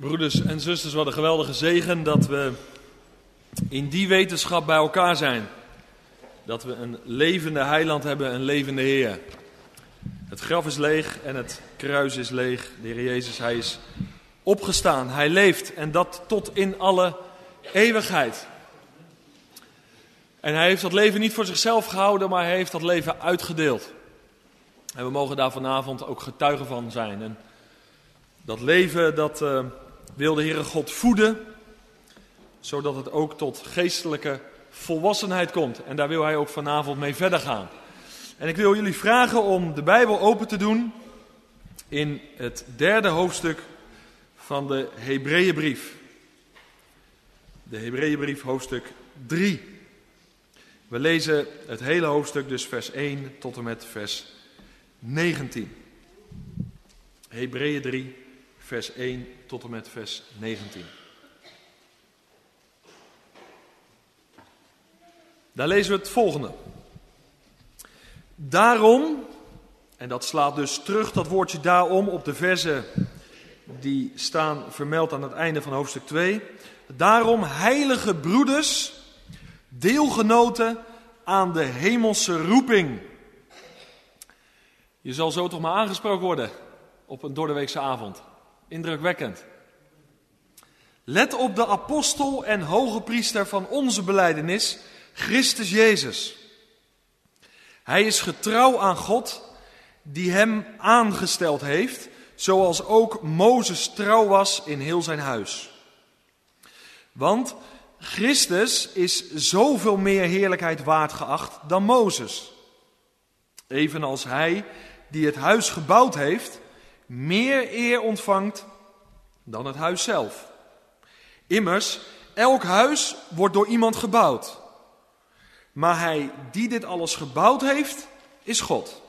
Broeders en zusters, wat een geweldige zegen dat we in die wetenschap bij elkaar zijn. Dat we een levende heiland hebben, een levende Heer. Het graf is leeg en het kruis is leeg. De Heer Jezus, Hij is opgestaan. Hij leeft en dat tot in alle eeuwigheid. En Hij heeft dat leven niet voor zichzelf gehouden, maar Hij heeft dat leven uitgedeeld. En we mogen daar vanavond ook getuigen van zijn. En dat leven, dat uh, wil de Heere God voeden, zodat het ook tot geestelijke volwassenheid komt. En daar wil Hij ook vanavond mee verder gaan. En ik wil jullie vragen om de Bijbel open te doen in het derde hoofdstuk van de Hebreeënbrief. De Hebreeënbrief hoofdstuk 3. We lezen het hele hoofdstuk, dus vers 1 tot en met vers 19. Hebreeën 3, vers 1 tot en met vers 19. Daar lezen we het volgende. Daarom, en dat slaat dus terug, dat woordje daarom, op de versen die staan vermeld aan het einde van hoofdstuk 2. Daarom, heilige broeders, deelgenoten aan de hemelse roeping. Je zal zo toch maar aangesproken worden op een doordeweekse avond. Indrukwekkend. Let op de apostel en hoge priester van onze beleidenis, Christus Jezus. Hij is getrouw aan God die hem aangesteld heeft, zoals ook Mozes trouw was in heel zijn huis. Want Christus is zoveel meer heerlijkheid waard geacht dan Mozes. Evenals hij die het huis gebouwd heeft, meer eer ontvangt dan het huis zelf. Immers, elk huis wordt door iemand gebouwd. Maar hij die dit alles gebouwd heeft, is God.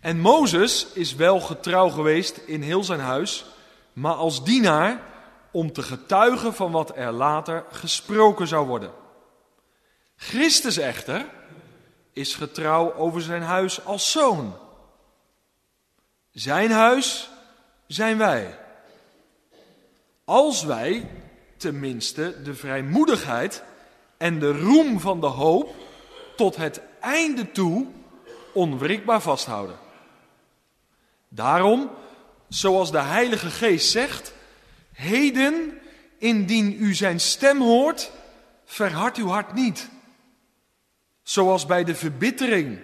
En Mozes is wel getrouw geweest in heel zijn huis, maar als dienaar om te getuigen van wat er later gesproken zou worden. Christus echter is getrouw over zijn huis als zoon. Zijn huis zijn wij. Als wij tenminste de vrijmoedigheid en de roem van de hoop tot het einde toe onwrikbaar vasthouden. Daarom, zoals de Heilige Geest zegt, heden, indien u zijn stem hoort, verhard uw hart niet. Zoals bij de verbittering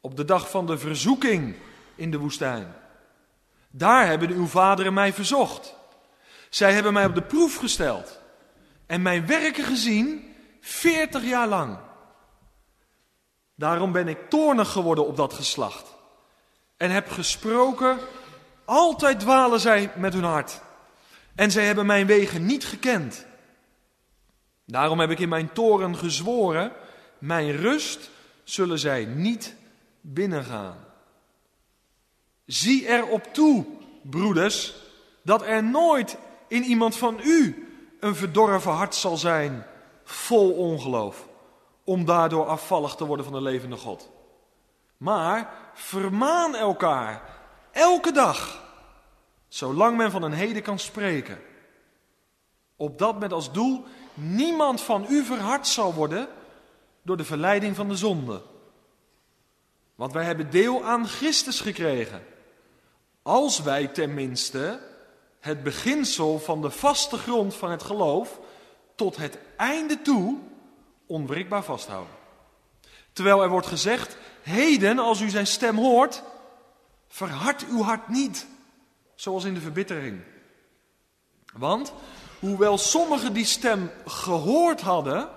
op de dag van de verzoeking in de woestijn. Daar hebben uw vaderen mij verzocht. Zij hebben mij op de proef gesteld en mijn werken gezien veertig jaar lang. Daarom ben ik toornig geworden op dat geslacht en heb gesproken, altijd dwalen zij met hun hart en zij hebben mijn wegen niet gekend. Daarom heb ik in mijn toren gezworen, mijn rust zullen zij niet binnengaan. Zie erop toe, broeders, dat er nooit in iemand van u een verdorven hart zal zijn, vol ongeloof, om daardoor afvallig te worden van de levende God. Maar vermaan elkaar, elke dag, zolang men van een heden kan spreken. Opdat met als doel niemand van u verhard zal worden door de verleiding van de zonde. Want wij hebben deel aan Christus gekregen. Als wij tenminste het beginsel van de vaste grond van het geloof tot het einde toe onwrikbaar vasthouden. Terwijl er wordt gezegd, heden als u zijn stem hoort, verhard uw hart niet, zoals in de verbittering. Want, hoewel sommigen die stem gehoord hadden,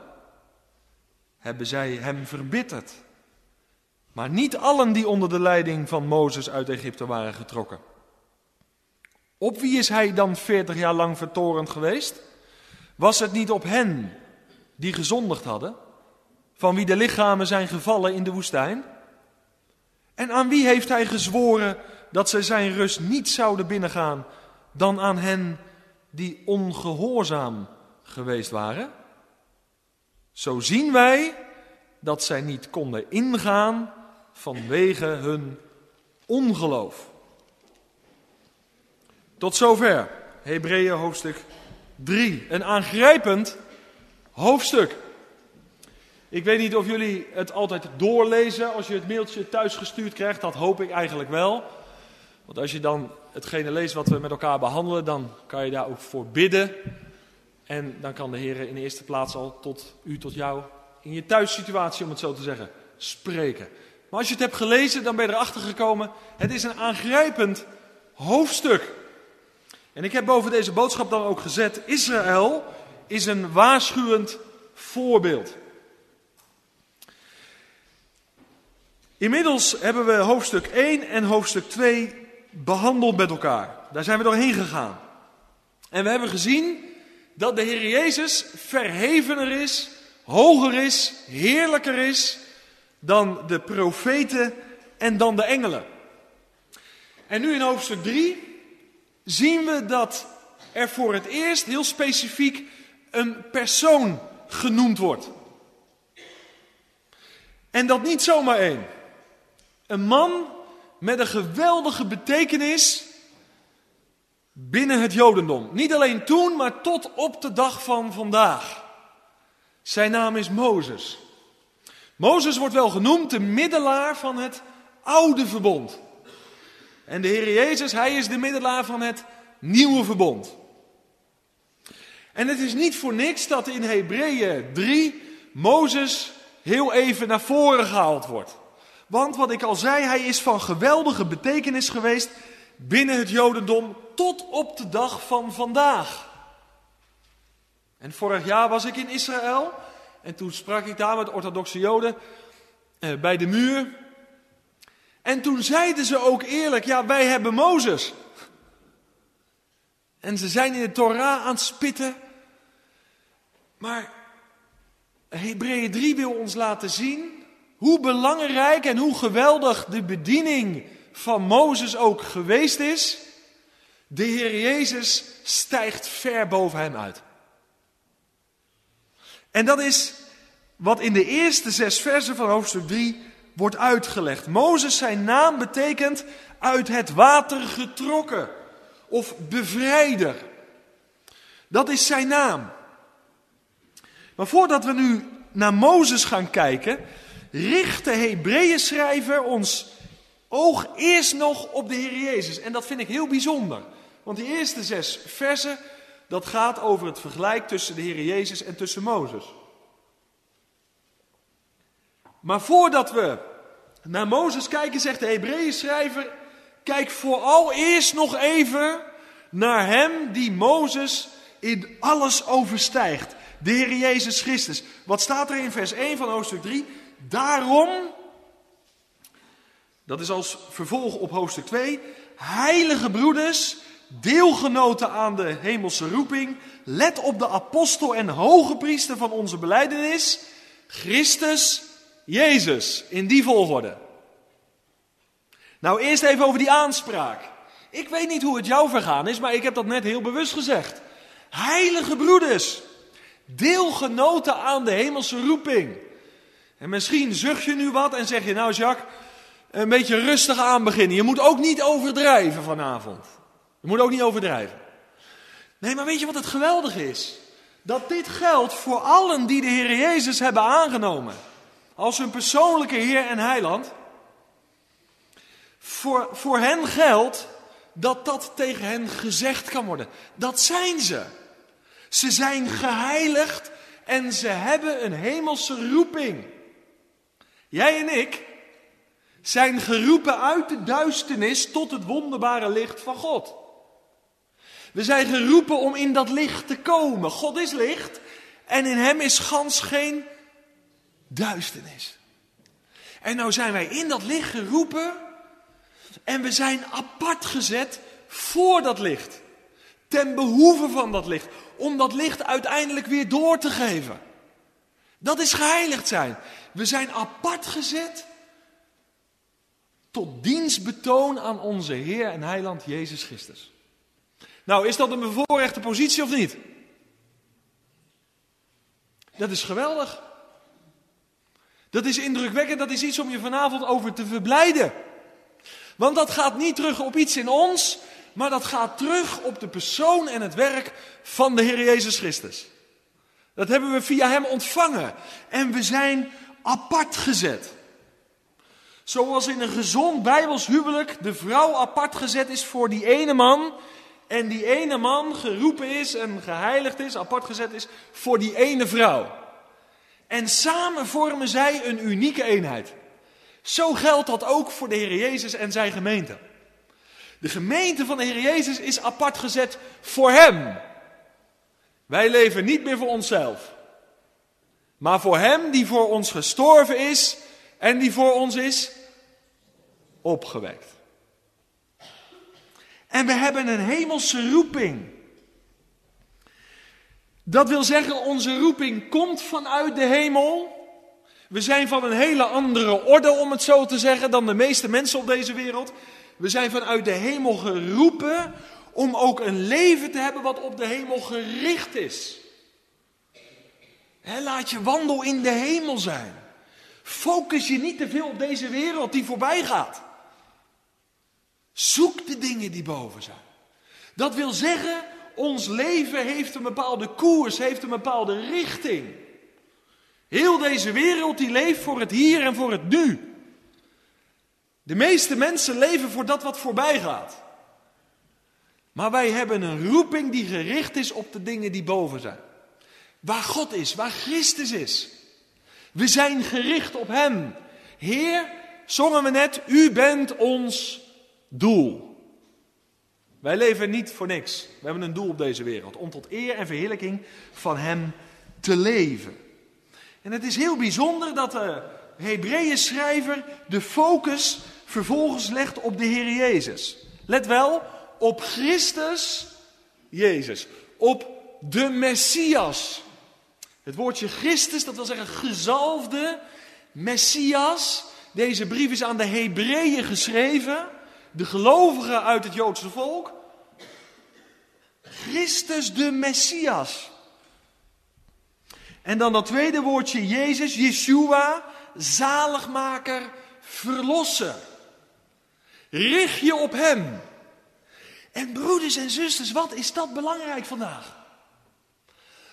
hebben zij hem verbitterd. Maar niet allen die onder de leiding van Mozes uit Egypte waren getrokken. Op wie is hij dan veertig jaar lang vertorend geweest? Was het niet op hen die gezondigd hadden, van wie de lichamen zijn gevallen in de woestijn? En aan wie heeft hij gezworen dat zij zijn rust niet zouden binnengaan dan aan hen die ongehoorzaam geweest waren? Zo zien wij dat zij niet konden ingaan vanwege hun ongeloof. Tot zover. Hebreeën hoofdstuk 3. Een aangrijpend hoofdstuk. Ik weet niet of jullie het altijd doorlezen als je het mailtje thuis gestuurd krijgt. Dat hoop ik eigenlijk wel. Want als je dan hetgene leest wat we met elkaar behandelen, dan kan je daar ook voor bidden. En dan kan de Heer in de eerste plaats al tot u, tot jou, in je thuissituatie, om het zo te zeggen, spreken. Maar als je het hebt gelezen, dan ben je erachter gekomen. Het is een aangrijpend hoofdstuk. En ik heb boven deze boodschap dan ook gezet: Israël is een waarschuwend voorbeeld. Inmiddels hebben we hoofdstuk 1 en hoofdstuk 2 behandeld met elkaar. Daar zijn we doorheen gegaan. En we hebben gezien dat de Heer Jezus verhevener is, hoger is, heerlijker is dan de profeten en dan de engelen. En nu in hoofdstuk 3 zien we dat er voor het eerst heel specifiek een persoon genoemd wordt. En dat niet zomaar één. Een man met een geweldige betekenis binnen het Jodendom. Niet alleen toen, maar tot op de dag van vandaag. Zijn naam is Mozes. Mozes wordt wel genoemd de middelaar van het oude verbond. En de Heer Jezus, hij is de middelaar van het nieuwe verbond. En het is niet voor niks dat in Hebreeën 3 Mozes heel even naar voren gehaald wordt. Want wat ik al zei, hij is van geweldige betekenis geweest binnen het Jodendom tot op de dag van vandaag. En vorig jaar was ik in Israël en toen sprak ik daar met orthodoxe Joden eh, bij de muur. En toen zeiden ze ook eerlijk, ja wij hebben Mozes. En ze zijn in de Torah aan het spitten. Maar Hebreeën 3 wil ons laten zien hoe belangrijk en hoe geweldig de bediening van Mozes ook geweest is. De Heer Jezus stijgt ver boven hem uit. En dat is wat in de eerste zes versen van hoofdstuk 3 wordt uitgelegd. Mozes zijn naam betekent uit het water getrokken of bevrijder. Dat is zijn naam. Maar voordat we nu naar Mozes gaan kijken, richt de Hebreeën schrijver ons oog eerst nog op de Heer Jezus. En dat vind ik heel bijzonder. Want die eerste zes versen, dat gaat over het vergelijk tussen de Heer Jezus en tussen Mozes. Maar voordat we naar Mozes kijken, zegt de Hebreeën schrijver, kijk vooral eerst nog even naar hem die Mozes in alles overstijgt. De Heer Jezus Christus. Wat staat er in vers 1 van hoofdstuk 3? Daarom, dat is als vervolg op hoofdstuk 2, heilige broeders, deelgenoten aan de hemelse roeping, let op de apostel en hoge priester van onze beleidenis, Christus Jezus, in die volgorde. Nou, eerst even over die aanspraak. Ik weet niet hoe het jou vergaan is, maar ik heb dat net heel bewust gezegd. Heilige broeders, deelgenoten aan de hemelse roeping. En misschien zucht je nu wat en zeg je, nou Jacques, een beetje rustig aan beginnen. Je moet ook niet overdrijven vanavond. Je moet ook niet overdrijven. Nee, maar weet je wat het geweldig is? Dat dit geldt voor allen die de Heer Jezus hebben aangenomen. Als hun persoonlijke Heer en Heiland. Voor, voor hen geldt dat dat tegen hen gezegd kan worden. Dat zijn ze. Ze zijn geheiligd en ze hebben een hemelse roeping. Jij en ik zijn geroepen uit de duisternis tot het wonderbare licht van God. We zijn geroepen om in dat licht te komen. God is licht en in hem is gans geen duisternis. En nou zijn wij in dat licht geroepen en we zijn apart gezet voor dat licht. Ten behoeve van dat licht. Om dat licht uiteindelijk weer door te geven. Dat is geheiligd zijn. We zijn apart gezet tot dienstbetoon aan onze Heer en Heiland Jezus Christus. Nou, is dat een bevoorrechte positie of niet? Dat is geweldig. Dat is indrukwekkend, dat is iets om je vanavond over te verblijden. Want dat gaat niet terug op iets in ons. maar dat gaat terug op de persoon en het werk van de Heer Jezus Christus. Dat hebben we via Hem ontvangen en we zijn apart gezet. Zoals in een gezond Bijbels huwelijk de vrouw apart gezet is voor die ene man en die ene man geroepen is en geheiligd is, apart gezet is voor die ene vrouw. En samen vormen zij een unieke eenheid. Zo geldt dat ook voor de Heer Jezus en zijn gemeente. De gemeente van de Heer Jezus is apart gezet voor Hem. Wij leven niet meer voor onszelf, maar voor Hem die voor ons gestorven is en die voor ons is opgewekt. En we hebben een hemelse roeping. Dat wil zeggen, onze roeping komt vanuit de hemel. We zijn van een hele andere orde, om het zo te zeggen, dan de meeste mensen op deze wereld. We zijn vanuit de hemel geroepen om ook een leven te hebben wat op de hemel gericht is. laat je wandel in de hemel zijn. Focus je niet te veel op deze wereld die voorbij gaat. Zoek de dingen die boven zijn. Dat wil zeggen, ons leven heeft een bepaalde koers, heeft een bepaalde richting. Heel deze wereld die leeft voor het hier en voor het nu. De meeste mensen leven voor dat wat voorbij gaat. Maar wij hebben een roeping die gericht is op de dingen die boven zijn. Waar God is, waar Christus is. We zijn gericht op Hem. Heer, zongen we net, U bent ons doel. Wij leven niet voor niks. We hebben een doel op deze wereld. Om tot eer en verheerlijking van Hem te leven. En het is heel bijzonder dat de Hebreeën schrijver de focus vervolgens legt op de Heer Jezus. Let wel, op Christus Jezus. Op de Messias. Het woordje Christus, dat wil zeggen gezalfde Messias. Deze brief is aan de Hebreeën geschreven de gelovigen uit het Joodse volk. Christus de Messias. En dan dat tweede woordje Jezus, Yeshua, zaligmaker, verlosser. Richt je op Hem. En broeders en zusters, wat is dat belangrijk vandaag?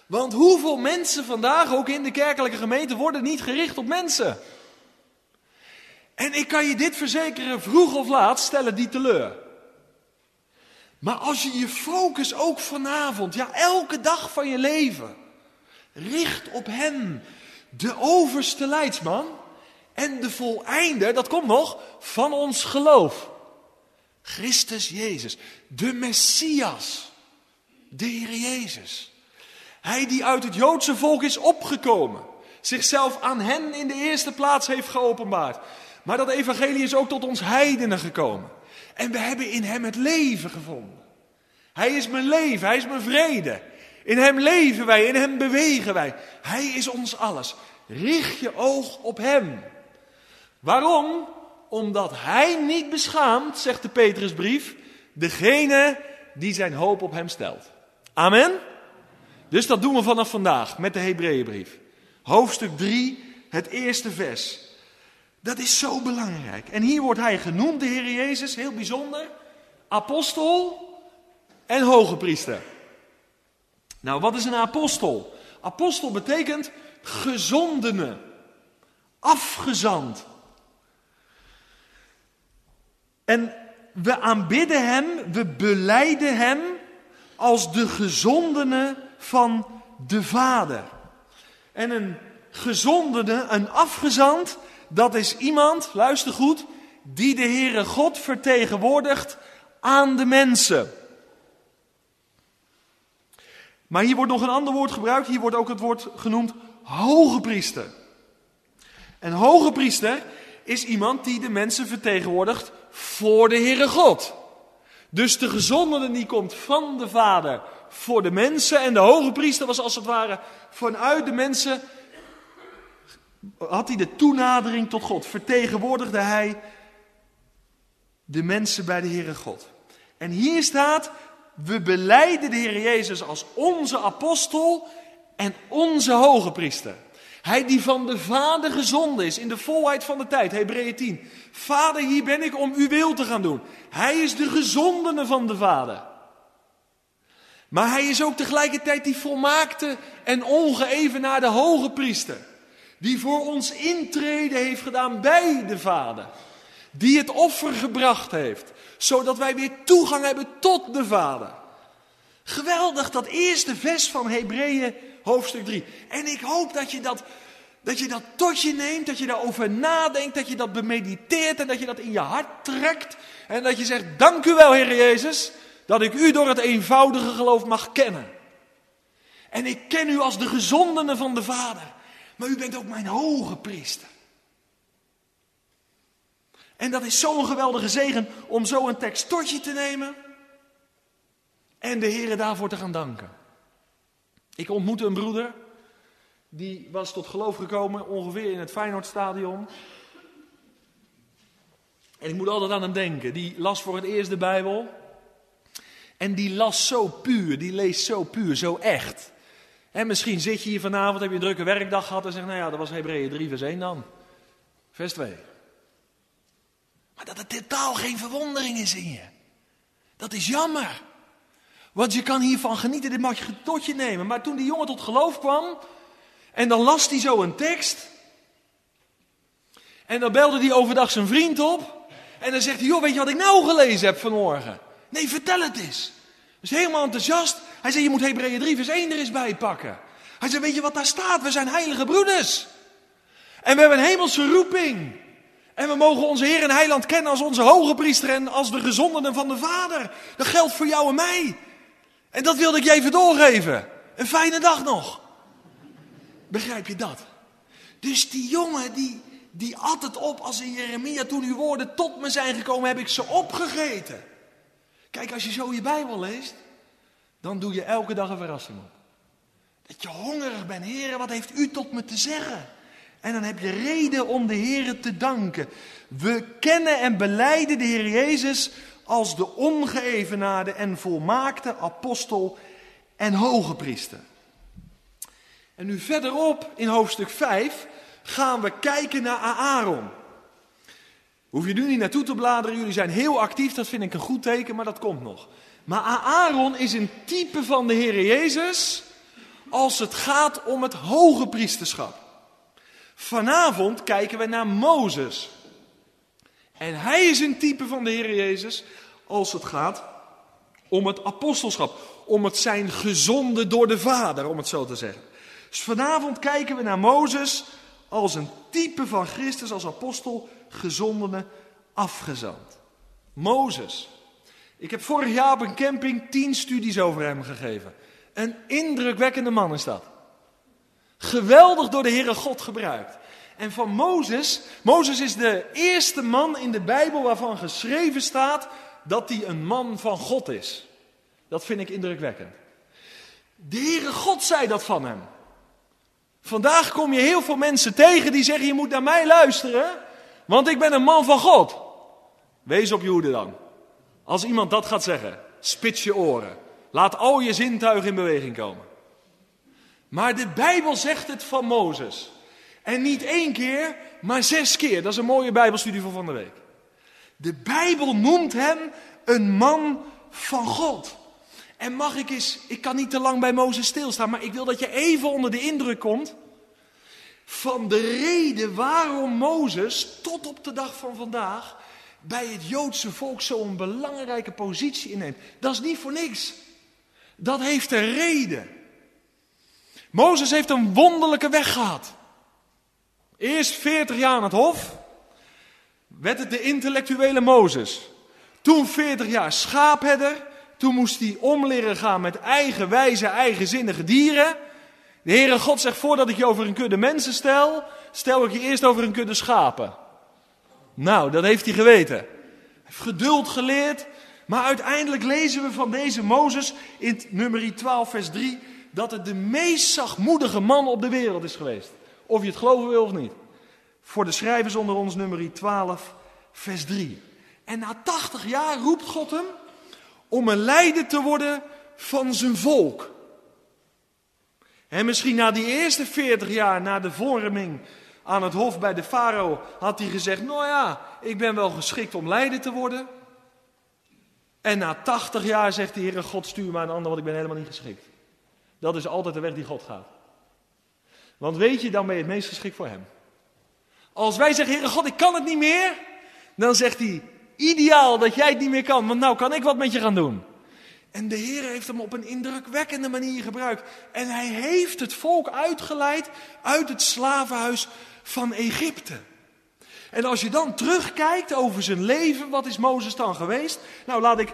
Want hoeveel mensen vandaag, ook in de kerkelijke gemeente, worden niet gericht op mensen? En ik kan je dit verzekeren, vroeg of laat stellen die teleur. Maar als je je focus ook vanavond, ja elke dag van je leven, richt op Hem, de overste leidsman en de voleinder, dat komt nog, van ons geloof. Christus Jezus, de Messias, de Heer Jezus. Hij die uit het Joodse volk is opgekomen, zichzelf aan hen in de eerste plaats heeft geopenbaard. Maar dat evangelie is ook tot ons heidenen gekomen. En we hebben in hem het leven gevonden. Hij is mijn leven, hij is mijn vrede. In hem leven wij, in hem bewegen wij. Hij is ons alles. Richt je oog op hem. Waarom? Omdat hij niet beschaamt, zegt de Petrusbrief, degene die zijn hoop op hem stelt. Amen? Dus dat doen we vanaf vandaag met de Hebreeënbrief. Hoofdstuk 3, het eerste vers. Dat is zo belangrijk. En hier wordt hij genoemd, de Heer Jezus, heel bijzonder. Apostel en hoge priester. Nou, wat is een apostel? Apostel betekent gezondene, afgezand. En we aanbidden hem, we beleiden hem als de gezondene van de Vader. En een gezondene, een afgezand, dat is iemand, luister goed, die de Heere God vertegenwoordigt aan de mensen. Maar hier wordt nog een ander woord gebruikt. Hier wordt ook het woord genoemd hoge priester. En hoge priester is iemand die de mensen vertegenwoordigt voor de Heere God. Dus de gezondene die komt van de Vader voor de mensen. En de hoge priester was als het ware vanuit de mensen had hij de toenadering tot God. Vertegenwoordigde hij de mensen bij de Heere God. En hier staat, we beleiden de Heer Jezus als onze apostel en onze hoge priester. Hij die van de Vader gezonden is in de volheid van de tijd, Hebreeën 10. Vader, hier ben ik om uw wil te gaan doen. Hij is de gezondene van de Vader. Maar hij is ook tegelijkertijd die volmaakte en ongeëvenaarde hoge priester. Die voor ons intrede heeft gedaan bij de Vader. Die het offer gebracht heeft, zodat wij weer toegang hebben tot de Vader. Geweldig, dat eerste vers van Hebreeën hoofdstuk 3. En ik hoop dat je dat, dat je dat tot je neemt, dat je daarover nadenkt, dat je dat bemediteert en dat je dat in je hart trekt. En dat je zegt, dank u wel Heer Jezus, dat ik u door het eenvoudige geloof mag kennen. En ik ken u als de gezondene van de Vader, maar u bent ook mijn hoge priester. En dat is zo'n geweldige zegen om zo een tekst tot je te nemen en de Heer daarvoor te gaan danken. Ik ontmoette een broeder, die was tot geloof gekomen ongeveer in het Feyenoordstadion. En ik moet altijd aan hem denken. Die las voor het eerst de Bijbel. En die las zo puur, die leest zo puur, zo echt. En misschien zit je hier vanavond, heb je een drukke werkdag gehad en zegt, nou ja, dat was Hebreeën 3 vers 1 dan. Vers 2. Maar dat er totaal geen verwondering is in je. Dat is jammer. Want je kan hiervan genieten, dit mag je tot je nemen. Maar toen die jongen tot geloof kwam, en dan las hij zo een tekst. En dan belde hij overdag zijn vriend op. En dan zegt hij, joh, weet je wat ik nou gelezen heb vanmorgen? Nee, vertel het eens. Dus helemaal enthousiast. Hij zei, je moet Hebreeën 3 vers 1 er eens bij pakken. Hij zei, weet je wat daar staat? We zijn heilige broeders. En we hebben een hemelse roeping. En we mogen onze Heer en Heiland kennen als onze hoge priester en als de gezondenen van de Vader. Dat geldt voor jou en mij. En dat wilde ik je even doorgeven. Een fijne dag nog. Begrijp je dat? Dus die jongen die, die at het op als in Jeremia toen uw woorden tot me zijn gekomen, heb ik ze opgegeten. Kijk, als je zo je Bijbel leest, dan doe je elke dag een verrassing op. Dat je hongerig bent, heren, wat heeft u tot me te zeggen? En dan heb je reden om de Heer te danken. We kennen en beleiden de Heer Jezus als de ongeëvenaarde en volmaakte apostel en hoge priester. En nu verderop in hoofdstuk 5 gaan we kijken naar Aaron. Hoef je nu niet naartoe te bladeren, jullie zijn heel actief, dat vind ik een goed teken, maar dat komt nog. Maar Aaron is een type van de Heer Jezus als het gaat om het hoge priesterschap. Vanavond kijken we naar Mozes. En hij is een type van de Heer Jezus als het gaat om het apostelschap. Om het zijn gezonde door de Vader, om het zo te zeggen. Dus vanavond kijken we naar Mozes als een type van Christus, als apostel, gezondene, afgezand. Mozes. Ik heb vorig jaar op een camping tien studies over hem gegeven. Een indrukwekkende man is dat. Geweldig door de Heere God gebruikt. En van Mozes, Mozes is de eerste man in de Bijbel waarvan geschreven staat dat hij een man van God is. Dat vind ik indrukwekkend. De Heere God zei dat van hem. Vandaag kom je heel veel mensen tegen die zeggen: Je moet naar mij luisteren, want ik ben een man van God. Wees op je hoede dan. Als iemand dat gaat zeggen, spits je oren. Laat al je zintuigen in beweging komen. Maar de Bijbel zegt het van Mozes. En niet één keer, maar zes keer. Dat is een mooie Bijbelstudie voor van de week. De Bijbel noemt hem een man van God. En mag ik eens, ik kan niet te lang bij Mozes stilstaan, maar ik wil dat je even onder de indruk komt van de reden waarom Mozes tot op de dag van vandaag bij het Joodse volk zo'n belangrijke positie inneemt. Dat is niet voor niks. Dat heeft een reden. Mozes heeft een wonderlijke weg gehad. Eerst 40 jaar aan het hof, werd het de intellectuele Mozes. Toen 40 jaar schaapherder, toen moest hij om leren gaan met eigenwijze, eigenzinnige dieren. De Heere God zegt, voordat ik je over een kudde mensen stel, stel ik je eerst over een kudde schapen. Nou, dat heeft hij geweten. Hij heeft geduld geleerd, maar uiteindelijk lezen we van deze Mozes in nummer 12 vers 3 dat het de meest zachtmoedige man op de wereld is geweest. Of je het geloven wil of niet. Voor de schrijvers onder ons nummer 12 vers 3. En na 80 jaar roept God hem om een leider te worden van zijn volk. En misschien na die eerste 40 jaar na de vorming aan het hof bij de farao had hij gezegd: Nou ja, ik ben wel geschikt om leider te worden. En na 80 jaar zegt de Heere God: Stuur me een ander, want ik ben helemaal niet geschikt. Dat is altijd de weg die God gaat. Want weet je, dan ben je het meest geschikt voor Hem. Als wij zeggen: Heere God, ik kan het niet meer. Dan zegt hij: Ideaal dat jij het niet meer kan, want nou kan ik wat met je gaan doen. En de Heer heeft hem op een indrukwekkende manier gebruikt. En hij heeft het volk uitgeleid uit het slavenhuis van Egypte. En als je dan terugkijkt over zijn leven, wat is Mozes dan geweest? Nou, laat ik,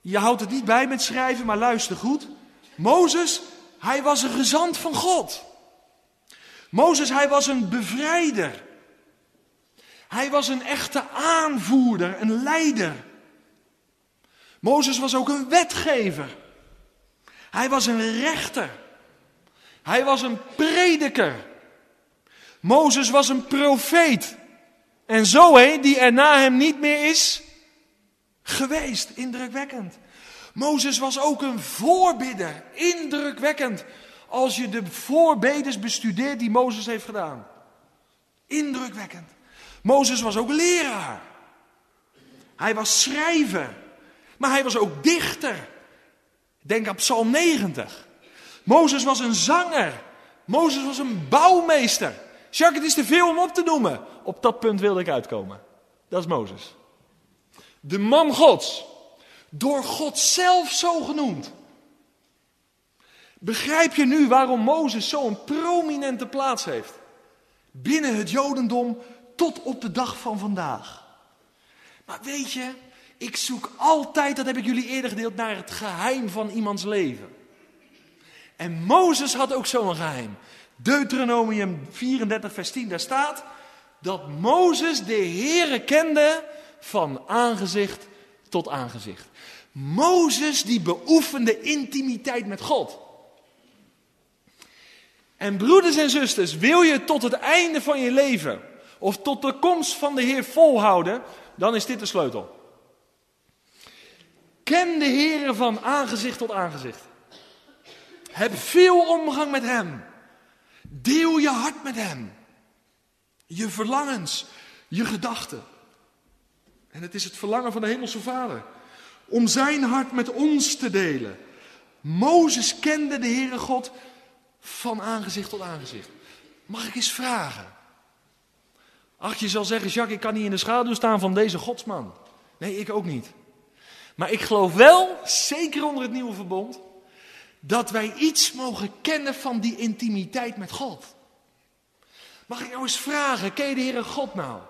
je houdt het niet bij met schrijven, maar luister goed. Mozes, hij was een gezant van God. Mozes, hij was een bevrijder. Hij was een echte aanvoerder, een leider. Mozes was ook een wetgever. Hij was een rechter. Hij was een prediker. Mozes was een profeet. En zo heen, die er na hem niet meer is geweest. Indrukwekkend. Mozes was ook een voorbidder. Indrukwekkend. Als je de voorbeders bestudeert die Mozes heeft gedaan. Indrukwekkend. Mozes was ook leraar. Hij was schrijver. Maar hij was ook dichter. Denk aan Psalm 90. Mozes was een zanger. Mozes was een bouwmeester. Jacques, het is te veel om op te noemen. Op dat punt wilde ik uitkomen. Dat is Mozes. De man Gods. Door God zelf zo genoemd. Begrijp je nu waarom Mozes zo'n prominente plaats heeft? Binnen het Jodendom tot op de dag van vandaag. Maar weet je, ik zoek altijd, dat heb ik jullie eerder gedeeld, naar het geheim van iemands leven. En Mozes had ook zo'n geheim. Deuteronomium 34, vers 10, daar staat dat Mozes de Heere kende van aangezicht tot aangezicht. Mozes die beoefende intimiteit met God. En broeders en zusters, wil je tot het einde van je leven of tot de komst van de Heer volhouden, dan is dit de sleutel. Ken de Heer van aangezicht tot aangezicht. Heb veel omgang met Hem. Deel je hart met Hem. Je verlangens, je gedachten. En het is het verlangen van de Hemelse Vader. Om Zijn hart met ons te delen. Mozes kende de Heere God van aangezicht tot aangezicht. Mag ik eens vragen? Ach, je zal zeggen, Jacques, ik kan niet in de schaduw staan van deze godsman. Nee, ik ook niet. Maar ik geloof wel, zeker onder het nieuwe verbond, dat wij iets mogen kennen van die intimiteit met God. Mag ik jou eens vragen, ken je de Heere God nou?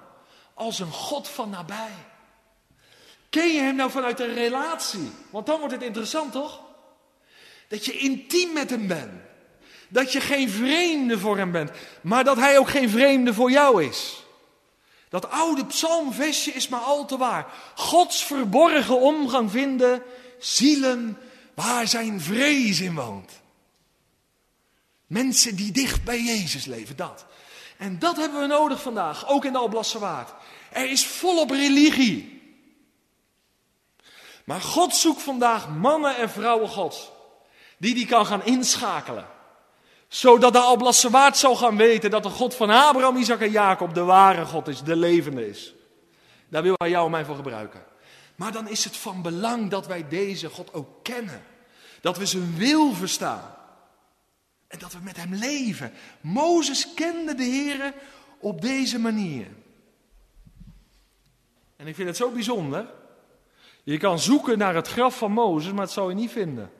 Als een God van nabij. Ken je hem nou vanuit een relatie? Want dan wordt het interessant, toch? Dat je intiem met hem bent. Dat je geen vreemde voor hem bent, maar dat hij ook geen vreemde voor jou is. Dat oude psalmvestje is maar al te waar. Gods verborgen omgang vinden, zielen waar zijn vrees in woont. Mensen die dicht bij Jezus leven, dat. En dat hebben we nodig vandaag, ook in de Alblasserwaard. Er is volop religie. Maar God zoekt vandaag mannen en vrouwen Gods. Die die kan gaan inschakelen zodat de Alblassewaard zal gaan weten dat de God van Abraham, Isaac en Jacob de ware God is, de levende is. Daar wil hij jou en mij voor gebruiken. Maar dan is het van belang dat wij deze God ook kennen. Dat we zijn wil verstaan. En dat we met hem leven. Mozes kende de Heer op deze manier. En ik vind het zo bijzonder. Je kan zoeken naar het graf van Mozes, maar het zal je niet vinden.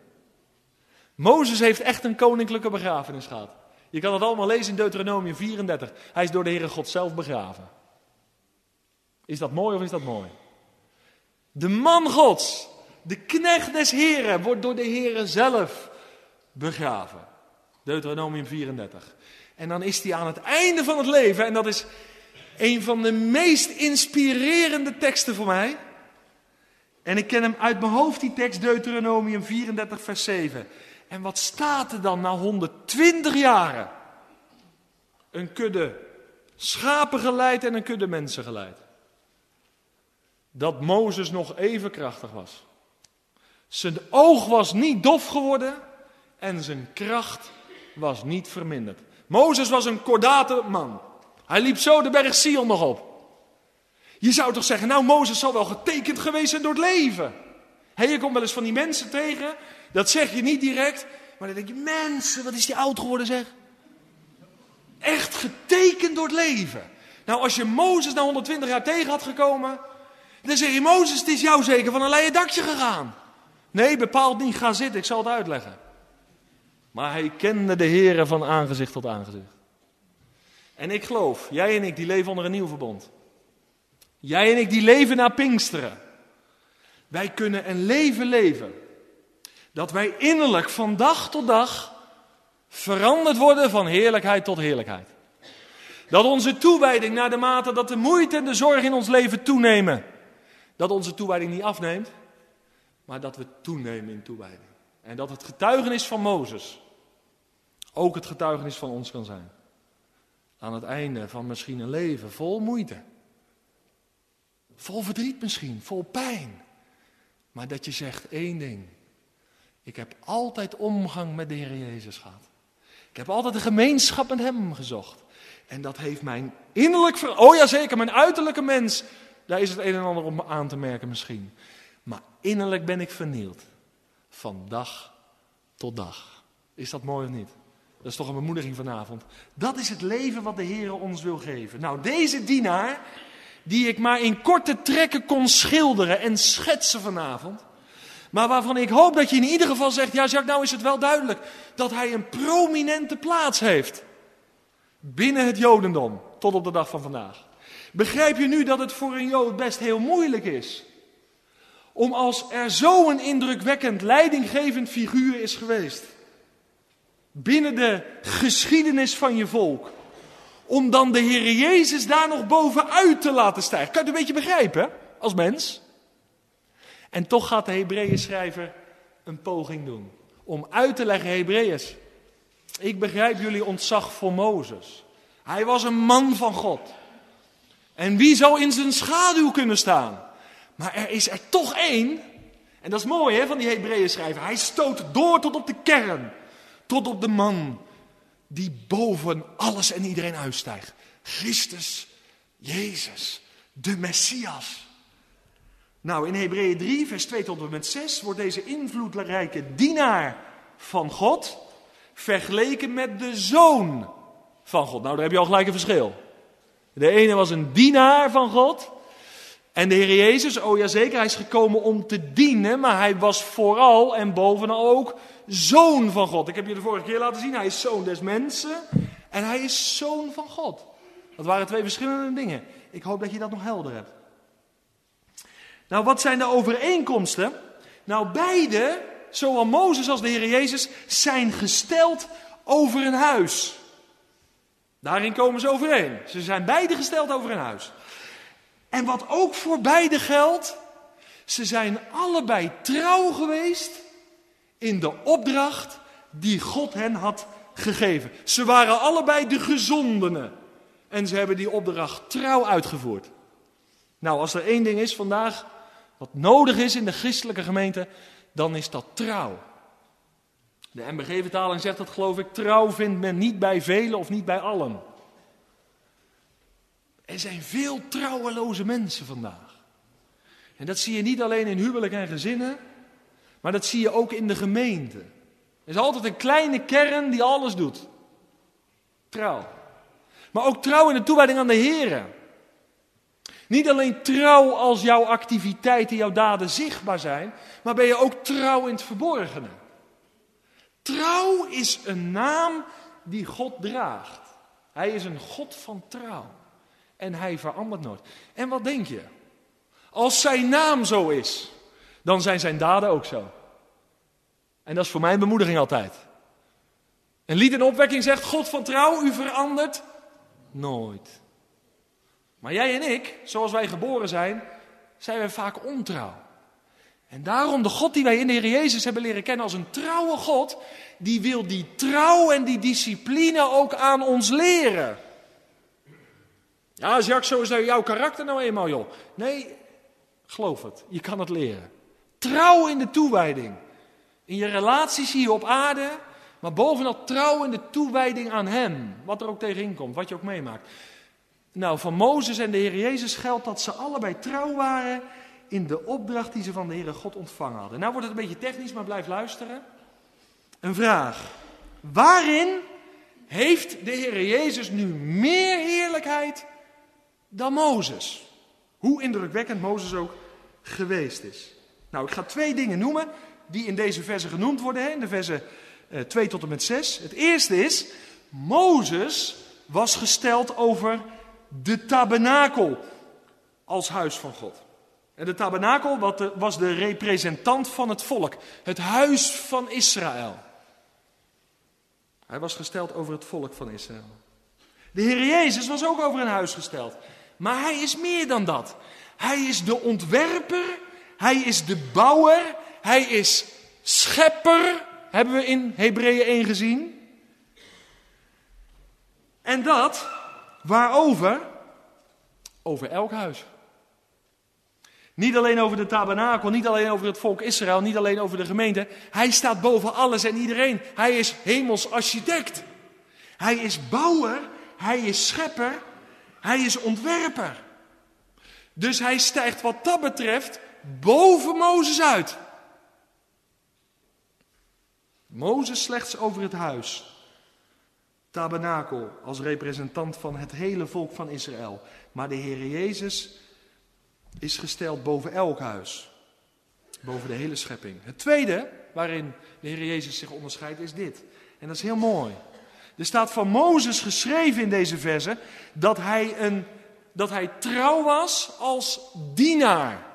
Mozes heeft echt een koninklijke begrafenis gehad. Je kan het allemaal lezen in Deuteronomium 34. Hij is door de Heere God zelf begraven. Is dat mooi of is dat mooi? De man Gods, de knecht des Heren, wordt door de Heere zelf begraven. Deuteronomium 34. En dan is hij aan het einde van het leven, en dat is een van de meest inspirerende teksten voor mij. En ik ken hem uit mijn hoofd, die tekst, Deuteronomium 34, vers 7. En wat staat er dan na 120 jaren? Een kudde schapen geleid en een kudde mensen geleid. Dat Mozes nog even krachtig was. Zijn oog was niet dof geworden en zijn kracht was niet verminderd. Mozes was een kordate man. Hij liep zo de berg Sion nog op. Je zou toch zeggen, nou Mozes zal wel getekend geweest zijn door het leven. Hé, je komt wel eens van die mensen tegen, dat zeg je niet direct, maar dan denk je, mensen, wat is die oud geworden zeg. Echt getekend door het leven. Nou, als je Mozes na 120 jaar tegen had gekomen, dan zeg je, Mozes, het is jou zeker van een leien dakje gegaan. Nee, bepaald niet, ga zitten, ik zal het uitleggen. Maar hij kende de Heeren van aangezicht tot aangezicht. En ik geloof, jij en ik, die leven onder een nieuw verbond. Jij en ik, die leven naar Pinksteren. Wij kunnen een leven leven. Dat wij innerlijk van dag tot dag veranderd worden van heerlijkheid tot heerlijkheid. Dat onze toewijding naar de mate dat de moeite en de zorg in ons leven toenemen. Dat onze toewijding niet afneemt, maar dat we toenemen in toewijding. En dat het getuigenis van Mozes ook het getuigenis van ons kan zijn. Aan het einde van misschien een leven vol moeite. Vol verdriet misschien, vol pijn. Maar dat je zegt één ding. Ik heb altijd omgang met de Heer Jezus gehad. Ik heb altijd een gemeenschap met Hem gezocht. En dat heeft mijn innerlijk, oh ja zeker, mijn uiterlijke mens, daar is het een en ander om aan te merken misschien. Maar innerlijk ben ik vernield. Van dag tot dag. Is dat mooi of niet? Dat is toch een bemoediging vanavond. Dat is het leven wat de Heer ons wil geven. Nou, deze dienaar, die ik maar in korte trekken kon schilderen en schetsen vanavond. Maar waarvan ik hoop dat je in ieder geval zegt, ja Jacques, nou is het wel duidelijk dat hij een prominente plaats heeft. Binnen het Jodendom, tot op de dag van vandaag. Begrijp je nu dat het voor een Jood best heel moeilijk is? Om als er zo'n indrukwekkend leidinggevend figuur is geweest binnen de geschiedenis van je volk. Om dan de Heer Jezus daar nog bovenuit te laten stijgen. Kan je het een beetje begrijpen, als mens? En toch gaat de Hebreeën schrijver een poging doen. Om uit te leggen, Hebreeërs. Ik begrijp jullie ontzag voor Mozes. Hij was een man van God. En wie zou in zijn schaduw kunnen staan? Maar er is er toch één. En dat is mooi hè, van die Hebreeën schrijver. Hij stoot door tot op de kern tot op de man die boven alles en iedereen uitstijgt. Christus, Jezus, de Messias. Nou, in Hebreeën 3, vers 2 tot en met 6 wordt deze invloedrijke dienaar van God vergeleken met de zoon van God. Nou, daar heb je al gelijk een verschil. De ene was een dienaar van God. En de Heer Jezus, oh ja zeker, hij is gekomen om te dienen, maar hij was vooral en bovenal ook zoon van God. Ik heb je de vorige keer laten zien, hij is zoon des mensen en hij is zoon van God. Dat waren twee verschillende dingen. Ik hoop dat je dat nog helder hebt. Nou, wat zijn de overeenkomsten? Nou, beide, zowel Mozes als de Heer Jezus, zijn gesteld over een huis. Daarin komen ze overeen. Ze zijn beide gesteld over een huis. En wat ook voor beide geldt, ze zijn allebei trouw geweest in de opdracht die God hen had gegeven. Ze waren allebei de gezondenen. En ze hebben die opdracht trouw uitgevoerd. Nou, als er één ding is vandaag wat nodig is in de christelijke gemeente, dan is dat trouw. De MBG-vertaling zegt dat, geloof ik, trouw vindt men niet bij velen of niet bij allen. Er zijn veel trouweloze mensen vandaag. En dat zie je niet alleen in huwelijk en gezinnen, maar dat zie je ook in de gemeente. Er is altijd een kleine kern die alles doet. Trouw. Maar ook trouw in de toewijding aan de Heer. Niet alleen trouw als jouw activiteiten, jouw daden zichtbaar zijn, maar ben je ook trouw in het verborgene. Trouw is een naam die God draagt. Hij is een God van trouw. En hij verandert nooit. En wat denk je? Als zijn naam zo is, dan zijn zijn daden ook zo. En dat is voor mij een bemoediging altijd. Een lied in opwekking zegt: God van trouw, u verandert nooit. Maar jij en ik, zoals wij geboren zijn, zijn wij vaak ontrouw. En daarom de God die wij in de Heer Jezus hebben leren kennen als een trouwe God, die wil die trouw en die discipline ook aan ons leren. Ja, Jacques, zo is nou jouw karakter nou eenmaal, joh. Nee, geloof het, je kan het leren. Trouw in de toewijding. In je relaties hier op aarde, Maar bovenal trouw in de toewijding aan Hem. Wat er ook tegenin komt, wat je ook meemaakt. Nou, van Mozes en de Heer Jezus geldt dat ze allebei trouw waren in de opdracht die ze van de Heere God ontvangen hadden. Nou wordt het een beetje technisch, maar blijf luisteren. Een vraag. Waarin heeft de Heer Jezus nu meer heerlijkheid dan Mozes? Hoe indrukwekkend Mozes ook geweest is. Nou, ik ga twee dingen noemen die in deze versen genoemd worden, hè, in de versen uh, eh, 2 tot en met 6. Het eerste is, Mozes was gesteld over de tabernakel als huis van God. En de tabernakel was de representant van het volk, het huis van Israël. Hij was gesteld over het volk van Israël. De Heer Jezus was ook over een huis gesteld. Maar hij is meer dan dat. Hij is de ontwerper, hij is de bouwer, hij is schepper, hebben we in Hebreeën 1 gezien. En dat waarover? Over elk huis. Niet alleen over de tabernakel, niet alleen over het volk Israël, niet alleen over de gemeente. Hij staat boven alles en iedereen. Hij is hemels architect. Hij is bouwer, hij is schepper, hij is ontwerper. Dus hij stijgt wat dat betreft boven Mozes uit. Mozes slechts over het huis. Tabernakel als representant van het hele volk van Israël. Maar de Heer Jezus is gesteld boven elk huis. Boven de hele schepping. Het tweede waarin de Heer Jezus zich onderscheidt is dit. En dat is heel mooi. Er staat van Mozes geschreven in deze verse dat hij, een, dat hij trouw was als dienaar.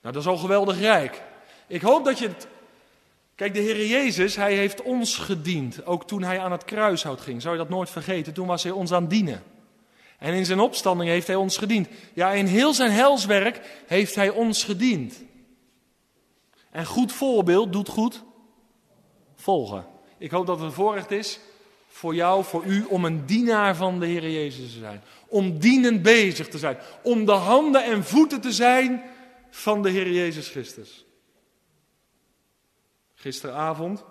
Nou, dat is al geweldig rijk. Ik hoop dat je het. Kijk, de Heer Jezus, hij heeft ons gediend. Ook toen hij aan het kruishout ging. Zou je dat nooit vergeten? Toen was hij ons aan het dienen. En in zijn opstanding heeft hij ons gediend. Ja, in heel zijn helswerk heeft hij ons gediend. En goed voorbeeld doet goed volgen. Ik hoop dat het een voorrecht is voor jou, voor u, om een dienaar van de Heer Jezus te zijn. Om dienend bezig te zijn. Om de handen en voeten te zijn van de Heer Jezus Christus. Gisteravond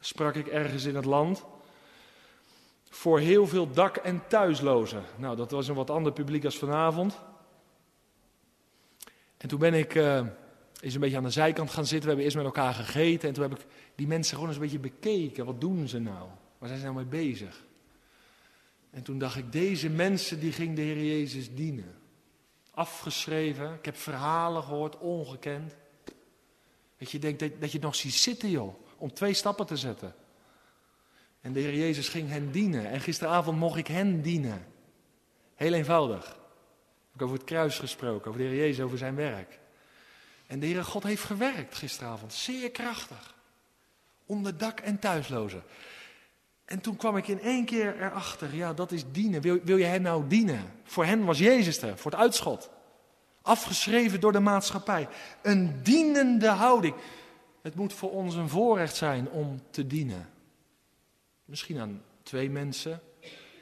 sprak ik ergens in het land voor heel veel dak- en thuislozen. Nou, dat was een wat ander publiek als vanavond. En toen ben ik eens een beetje aan de zijkant gaan zitten. We hebben eerst met elkaar gegeten. En toen heb ik die mensen gewoon eens een beetje bekeken. Wat doen ze nou? Waar zijn ze nou mee bezig? En toen dacht ik, deze mensen die ging de Heer Jezus dienen. Afgeschreven. Ik heb verhalen gehoord, ongekend. Dat je denkt dat, dat je het nog ziet zitten, joh. Om twee stappen te zetten. En de Heer Jezus ging hen dienen. En gisteravond mocht ik hen dienen. Heel eenvoudig. Ik over het kruis gesproken, over de Heer Jezus, over zijn werk. En de Heere God heeft gewerkt gisteravond, zeer krachtig. Onder dak en thuislozen. En toen kwam ik in één keer erachter, ja, dat is dienen. Wil, wil je hen nou dienen? Voor hen was Jezus er, voor het uitschot. Afgeschreven door de maatschappij. Een dienende houding. Het moet voor ons een voorrecht zijn om te dienen. Misschien aan twee mensen,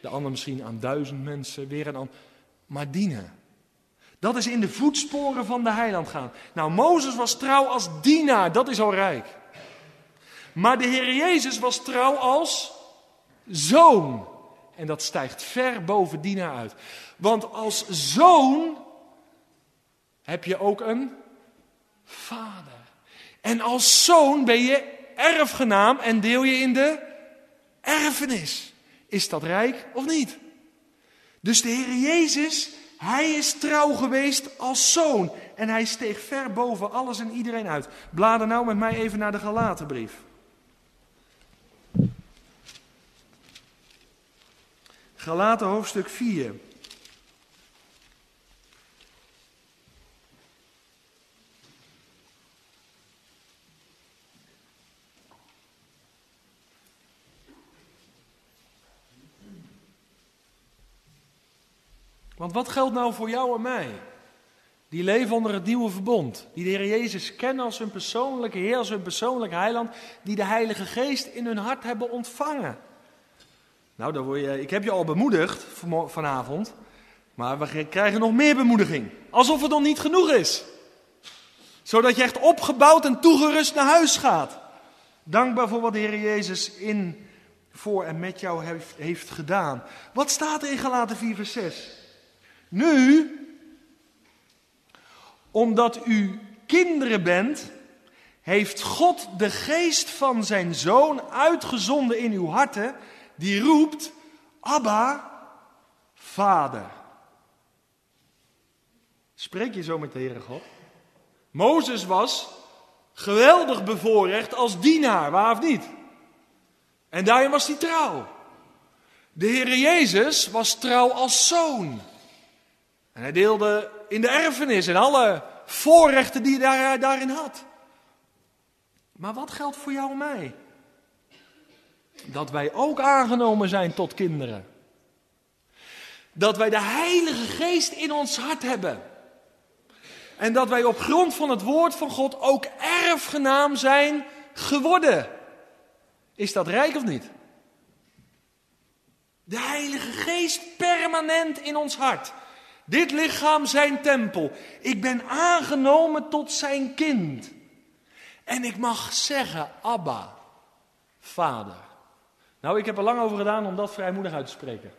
de ander misschien aan duizend mensen, weer een ander. Maar dienen. Dat is in de voetsporen van de heiland gaan. Nou, Mozes was trouw als dienaar, dat is al rijk. Maar de Heer Jezus was trouw als zoon. En dat stijgt ver boven dienaar uit. Want als zoon heb je ook een vader. En als zoon ben je erfgenaam en deel je in de erfenis. Is dat rijk of niet? Dus de Heer Jezus, hij is trouw geweest als zoon. En hij steeg ver boven alles en iedereen uit. Blader nou met mij even naar de Galatenbrief. Galaten hoofdstuk 4. Want wat geldt nou voor jou en mij? Die leven onder het nieuwe verbond. Die de Heer Jezus kennen als hun persoonlijke Heer, als hun persoonlijke heiland. Die de Heilige Geest in hun hart hebben ontvangen. Nou, word je, ik heb je al bemoedigd vanavond. Maar we krijgen nog meer bemoediging. Alsof het nog niet genoeg is. Zodat je echt opgebouwd en toegerust naar huis gaat. Dankbaar voor wat de Heer Jezus in, voor en met jou heeft, heeft gedaan. Wat staat er in Galaten 4 vers 6? Nu, omdat u kinderen bent, heeft God de geest van zijn zoon uitgezonden in uw harten, die roept, Abba, Vader. Spreek je zo met de Heere God? Mozes was geweldig bevoorrecht als dienaar, waar of niet? En daarin was hij trouw. De Heere Jezus was trouw als zoon. En hij deelde in de erfenis en alle voorrechten die hij daarin had. Maar wat geldt voor jou en mij? Dat wij ook aangenomen zijn tot kinderen. Dat wij de Heilige Geest in ons hart hebben. En dat wij op grond van het woord van God ook erfgenaam zijn geworden. Is dat rijk of niet? De Heilige Geest permanent in ons hart. Dit lichaam zijn tempel. Ik ben aangenomen tot zijn kind. En ik mag zeggen, Abba, Vader. Nou, ik heb er lang over gedaan om dat vrijmoedig uit te spreken.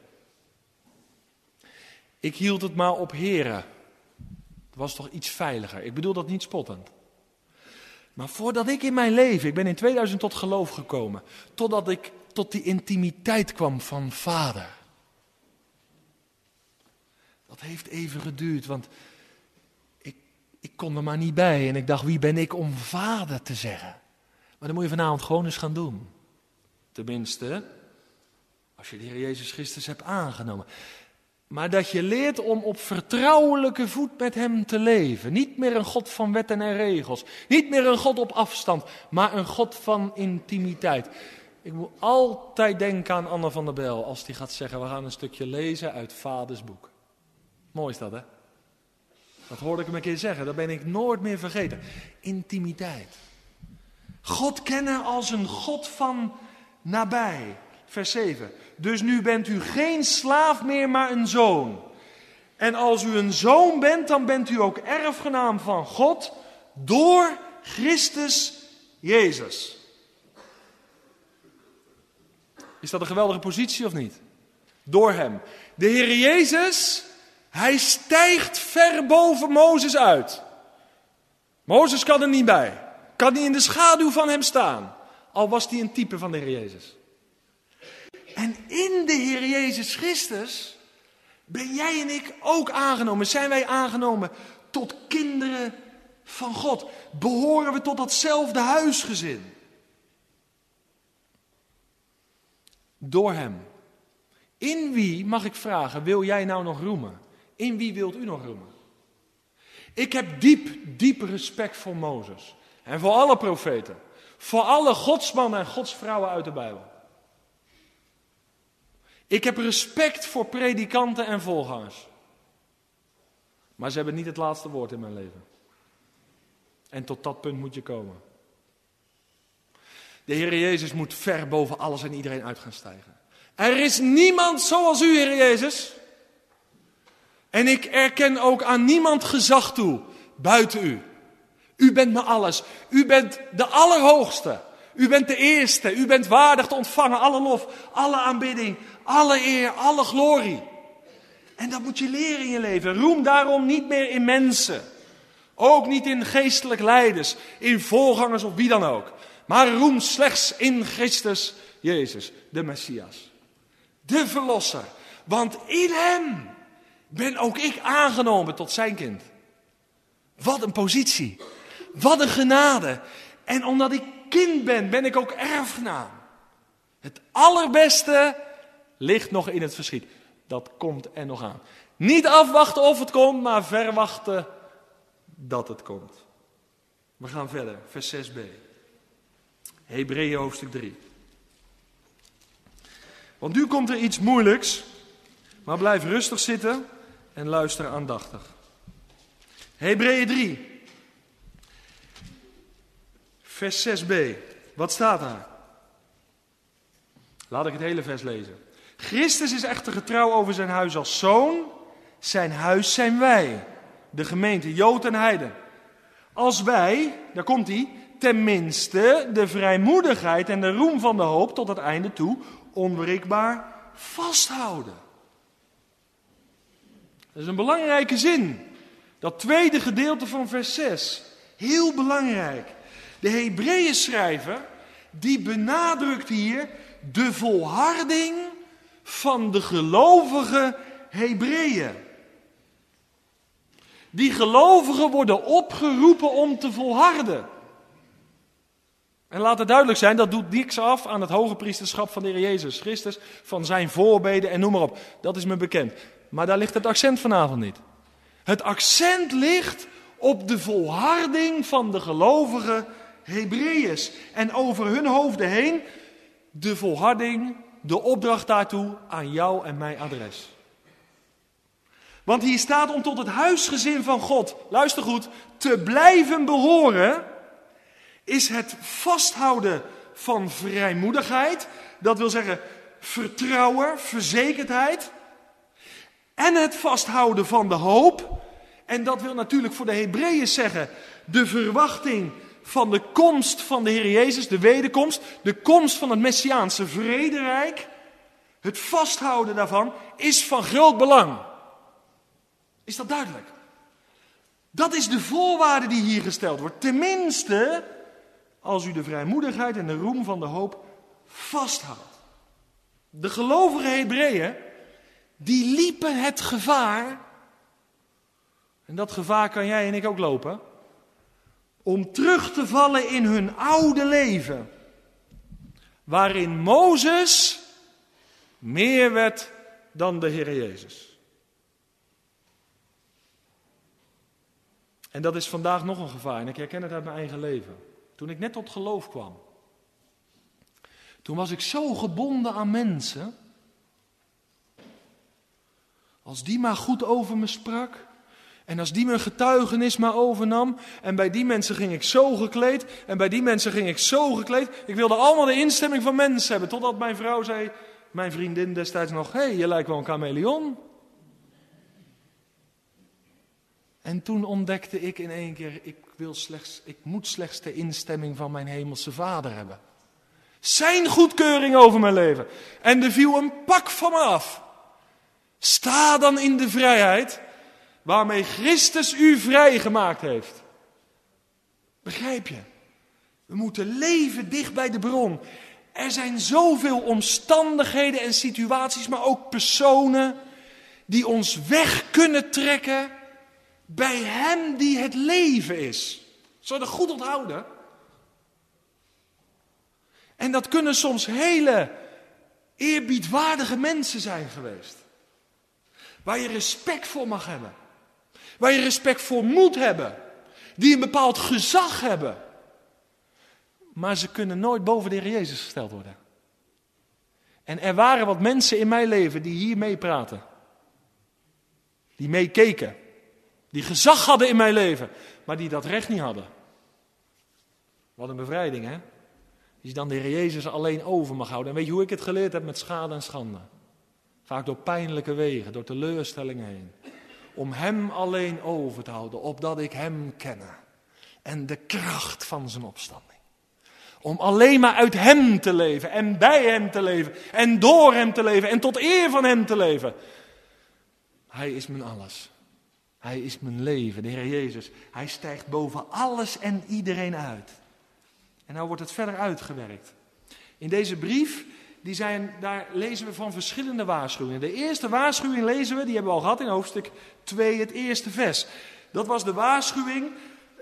Ik hield het maar op heren. Het was toch iets veiliger. Ik bedoel dat niet spottend. Maar voordat ik in mijn leven, ik ben in 2000 tot geloof gekomen, totdat ik tot die intimiteit kwam van vader. Dat heeft even geduurd, want ik, ik kon er maar niet bij. En ik dacht, wie ben ik om vader te zeggen? Maar dan moet je vanavond gewoon eens gaan doen. Tenminste, als je de Heer Jezus Christus hebt aangenomen. Maar dat je leert om op vertrouwelijke voet met Hem te leven. Niet meer een God van wetten en regels. Niet meer een God op afstand, maar een God van intimiteit. Ik moet altijd denken aan Anne van der Bel als die gaat zeggen: We gaan een stukje lezen uit Vaders boek. Mooi is dat, hè? Dat hoorde ik hem een keer zeggen, dat ben ik nooit meer vergeten. Intimiteit. God kennen als een God van nabij. Vers 7. Dus nu bent u geen slaaf meer, maar een zoon. En als u een zoon bent, dan bent u ook erfgenaam van God door Christus Jezus. Is dat een geweldige positie of niet? Door Hem. De Heer Jezus, Hij stijgt ver boven Mozes uit. Mozes kan er niet bij. Kan niet in de schaduw van Hem staan. Al was hij een type van de Heer Jezus. En in de Heer Jezus Christus ben jij en ik ook aangenomen. Zijn wij aangenomen tot kinderen van God? Behoren we tot datzelfde huisgezin? Door Hem. In wie, mag ik vragen, wil jij nou nog roemen? In wie wilt u nog roemen? Ik heb diep, diep respect voor Mozes. En voor alle profeten. Voor alle godsmannen en godsvrouwen uit de Bijbel. Ik heb respect voor predikanten en volgangers. Maar ze hebben niet het laatste woord in mijn leven. En tot dat punt moet je komen. De Heer Jezus moet ver boven alles en iedereen uit gaan stijgen. Er is niemand zoals u, Heer Jezus. En ik erken ook aan niemand gezag toe buiten u. U bent me alles. U bent de Allerhoogste. U bent de Eerste. U bent waardig te ontvangen alle lof, alle aanbidding, alle eer, alle glorie. En dat moet je leren in je leven. Roem daarom niet meer in mensen. Ook niet in geestelijk leiders, in voorgangers of wie dan ook. Maar roem slechts in Christus Jezus, de Messias. De Verlosser. Want in Hem ben ook ik aangenomen tot zijn kind. Wat een positie. Wat een genade. En omdat ik kind ben, ben ik ook erfgenaam. Het allerbeste ligt nog in het verschiet. Dat komt er nog aan. Niet afwachten of het komt, maar verwachten dat het komt. We gaan verder, vers 6b. Hebreeën hoofdstuk 3. Want nu komt er iets moeilijks, maar blijf rustig zitten en luister aandachtig. Hebreeën 3, vers 6b. Wat staat daar? Laat ik het hele vers lezen. Christus is echter getrouw over zijn huis als zoon. Zijn huis zijn wij, de gemeente, Jood en Heiden. Als wij, daar komt hij, tenminste de vrijmoedigheid en de roem van de hoop tot het einde toe onwrikbaar vasthouden. Dat is een belangrijke zin. Dat tweede gedeelte van vers 6. Heel belangrijk. De Hebreeën schrijver, die benadrukt hier de volharding van de gelovige Hebreeën. Die gelovigen worden opgeroepen om te volharden. En laat het duidelijk zijn, dat doet niks af aan het hoge priesterschap van de Heer Jezus Christus, van zijn voorbeden en noem maar op. Dat is me bekend. Maar daar ligt het accent vanavond niet. Het accent ligt op de volharding van de gelovige Hebreeërs. En over hun hoofden heen de volharding, de opdracht daartoe aan jou en mijn adres. Want hier staat om tot het huisgezin van God, luister goed, te blijven behoren, is het vasthouden van vrijmoedigheid. Dat wil zeggen vertrouwen, verzekerdheid. En het vasthouden van de hoop. En dat wil natuurlijk voor de Hebreeën zeggen de verwachting van de komst van de Heer Jezus, de wederkomst, de komst van het Messiaanse vrederijk. Het vasthouden daarvan is van groot belang. Is dat duidelijk? Dat is de voorwaarde die hier gesteld wordt. Tenminste, als u de vrijmoedigheid en de roem van de hoop vasthoudt. De gelovige Hebreeën, die liepen het gevaar, en dat gevaar kan jij en ik ook lopen, om terug te vallen in hun oude leven, waarin Mozes meer werd dan de Heer Jezus. En dat is vandaag nog een gevaar, en ik herken het uit mijn eigen leven. Toen ik net tot geloof kwam, toen was ik zo gebonden aan mensen. Als die maar goed over me sprak, en als die mijn getuigenis maar overnam, en bij die mensen ging ik zo gekleed, en bij die mensen ging ik zo gekleed. Ik wilde allemaal de instemming van mensen hebben, totdat mijn vrouw zei, mijn vriendin destijds nog, hé, hey, je lijkt wel een chameleon. En toen ontdekte ik in één keer, ik, wil slechts, ik moet slechts de instemming van mijn hemelse vader hebben. Zijn goedkeuring over mijn leven. En er viel een pak van me af. Sta dan in de vrijheid waarmee Christus u vrijgemaakt heeft. Begrijp je? We moeten leven dicht bij de bron. Er zijn zoveel omstandigheden en situaties, maar ook personen die ons weg kunnen trekken bij Hem die het leven is. Zou dat goed onthouden? En dat kunnen soms hele eerbiedwaardige mensen zijn geweest. Waar je respect voor mag hebben. Waar je respect voor moet hebben. Die een bepaald gezag hebben. Maar ze kunnen nooit boven de Heer Jezus gesteld worden. En er waren wat mensen in mijn leven die hier meepraten. Die meekeken. Die gezag hadden in mijn leven. Maar die dat recht niet hadden. Wat een bevrijding, hè? Die dan de Heer Jezus alleen over mag houden. En weet je hoe ik het geleerd heb met schade en schande? Vaak door pijnlijke wegen, door teleurstellingen heen om Hem alleen over te houden, opdat ik Hem kenne. En de kracht van zijn opstanding. Om alleen maar uit Hem te leven en bij Hem te leven en door Hem te leven en tot eer van Hem te leven. Hij is mijn alles. Hij is mijn leven, de Heer Jezus. Hij stijgt boven alles en iedereen uit. En nou wordt het verder uitgewerkt. In deze brief die zijn, daar lezen we van verschillende waarschuwingen. De eerste waarschuwing lezen we, die hebben we al gehad in hoofdstuk 2, het eerste vers. Dat was de waarschuwing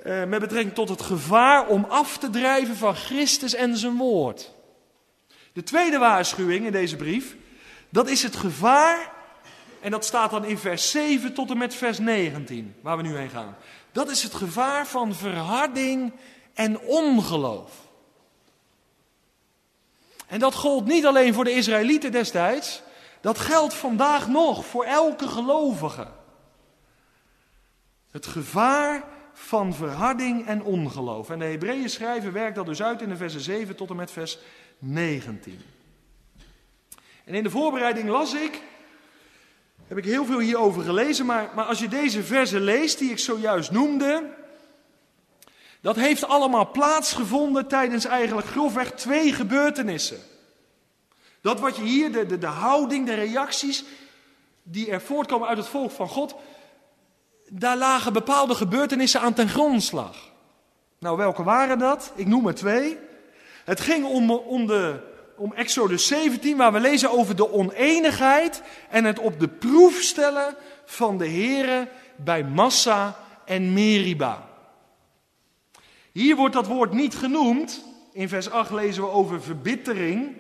eh, met betrekking tot het gevaar om af te drijven van Christus en zijn woord. De tweede waarschuwing in deze brief, dat is het gevaar, en dat staat dan in vers 7 tot en met vers 19, waar we nu heen gaan. Dat is het gevaar van verharding en ongeloof. En dat gold niet alleen voor de Israëlieten destijds, dat geldt vandaag nog voor elke gelovige. Het gevaar van verharding en ongeloof. En de Hebreeën schrijven werkt dat dus uit in de versen 7 tot en met vers 19. En in de voorbereiding las ik, heb ik heel veel hierover gelezen, maar, maar als je deze versen leest die ik zojuist noemde, Dat heeft allemaal plaatsgevonden tijdens eigenlijk grofweg twee gebeurtenissen. Dat wat je hier, de, de, de houding, de reacties die er voortkomen uit het volk van God, daar lagen bepaalde gebeurtenissen aan ten grondslag. Nou, welke waren dat? Ik noem er twee. Het ging om, om, de, om Exodus 17, waar we lezen over de oneenigheid en het op de proef stellen van de Here bij Massa en Meriba. Hier wordt dat woord niet genoemd. In vers 8 lezen we over verbittering.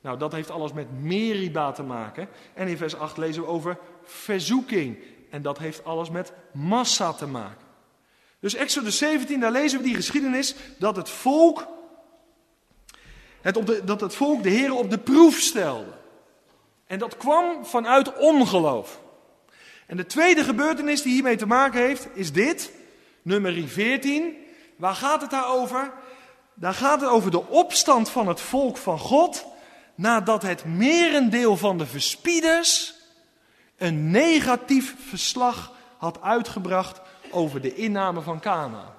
Nou, dat heeft alles met Meriba te maken. En in vers 8 lezen we over verzoeking. En dat heeft alles met massa te maken. Dus Exodus 17, daar lezen we die geschiedenis dat het volk, het op de, dat het volk de Heer op de proef stelde. En dat kwam vanuit ongeloof. En de tweede gebeurtenis die hiermee te maken heeft, is dit, nummer 14. Waar gaat het daar over? Daar gaat het over de opstand van het volk van God nadat het merendeel van de verspieders een negatief verslag had uitgebracht over de inname van Cana.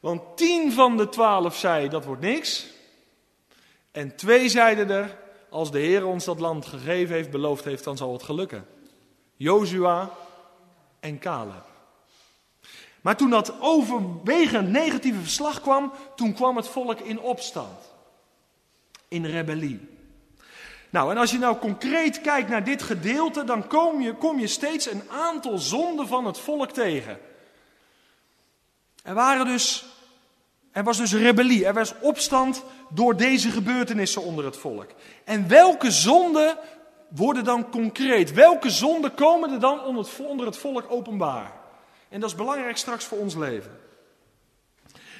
Want tien van de twaalf zei dat wordt niks. En twee zeiden er, als de Heer ons dat land gegeven heeft, beloofd heeft, dan zal het gelukken. Jozua en Caleb. Maar toen dat overwegend negatieve verslag kwam, toen kwam het volk in opstand. In rebellie. Nou, en als je nou concreet kijkt naar dit gedeelte, dan kom je, kom je steeds een aantal zonden van het volk tegen. Er, waren dus, er was dus rebellie, er was opstand door deze gebeurtenissen onder het volk. En welke zonden worden dan concreet? Welke zonden komen er dan onder onder het volk openbaar? En dat is belangrijk straks voor ons leven.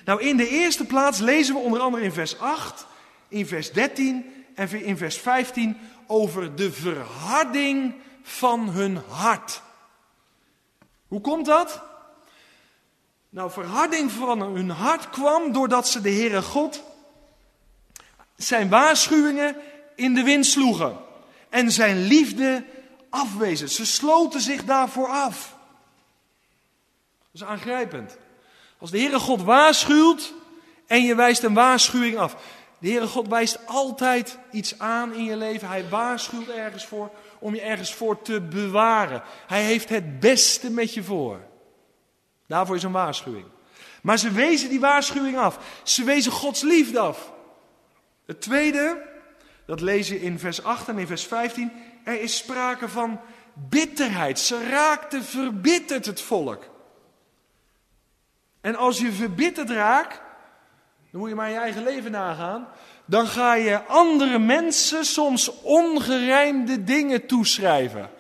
Nou, in de eerste plaats lezen we onder andere in vers 8, in vers 13 en in vers 15 over de verharding van hun hart. Hoe komt dat? Nou, verharding van hun hart kwam doordat ze de Heere God zijn waarschuwingen in de wind sloegen en zijn liefde afwezen. Ze sloten zich daarvoor af. Dat is aangrijpend. Als de Heere God waarschuwt en je wijst een waarschuwing af. De Heere God wijst altijd iets aan in je leven. Hij waarschuwt ergens voor om je ergens voor te bewaren. Hij heeft het beste met je voor. Daarvoor is een waarschuwing. Maar ze wezen die waarschuwing af. Ze wezen Gods liefde af. Het tweede, dat je in vers 8 en in vers 15. Er is sprake van bitterheid. Ze raakte verbitterd het volk. En als je verbitterd raakt, dan moet je maar je eigen leven nagaan. Dan ga je andere mensen soms ongerijmde dingen toeschrijven.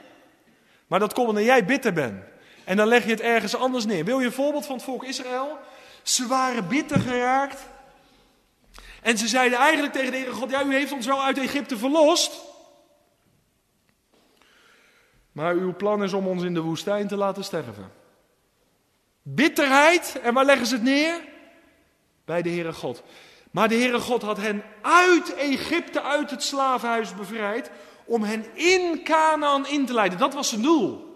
Maar dat komt omdat jij bitter bent. En dan leg je het ergens anders neer. Wil je een voorbeeld van het volk Israël? Ze waren bitter geraakt. En ze zeiden eigenlijk tegen de Heere God: Ja, u heeft ons wel uit Egypte verlost. Maar uw plan is om ons in de woestijn te laten sterven. Bitterheid, en waar leggen ze het neer? bij de Heere God. Maar de Heere God had hen uit Egypte, uit het slavenhuis bevrijd, om hen in Canaan in te leiden. Dat was zijn doel.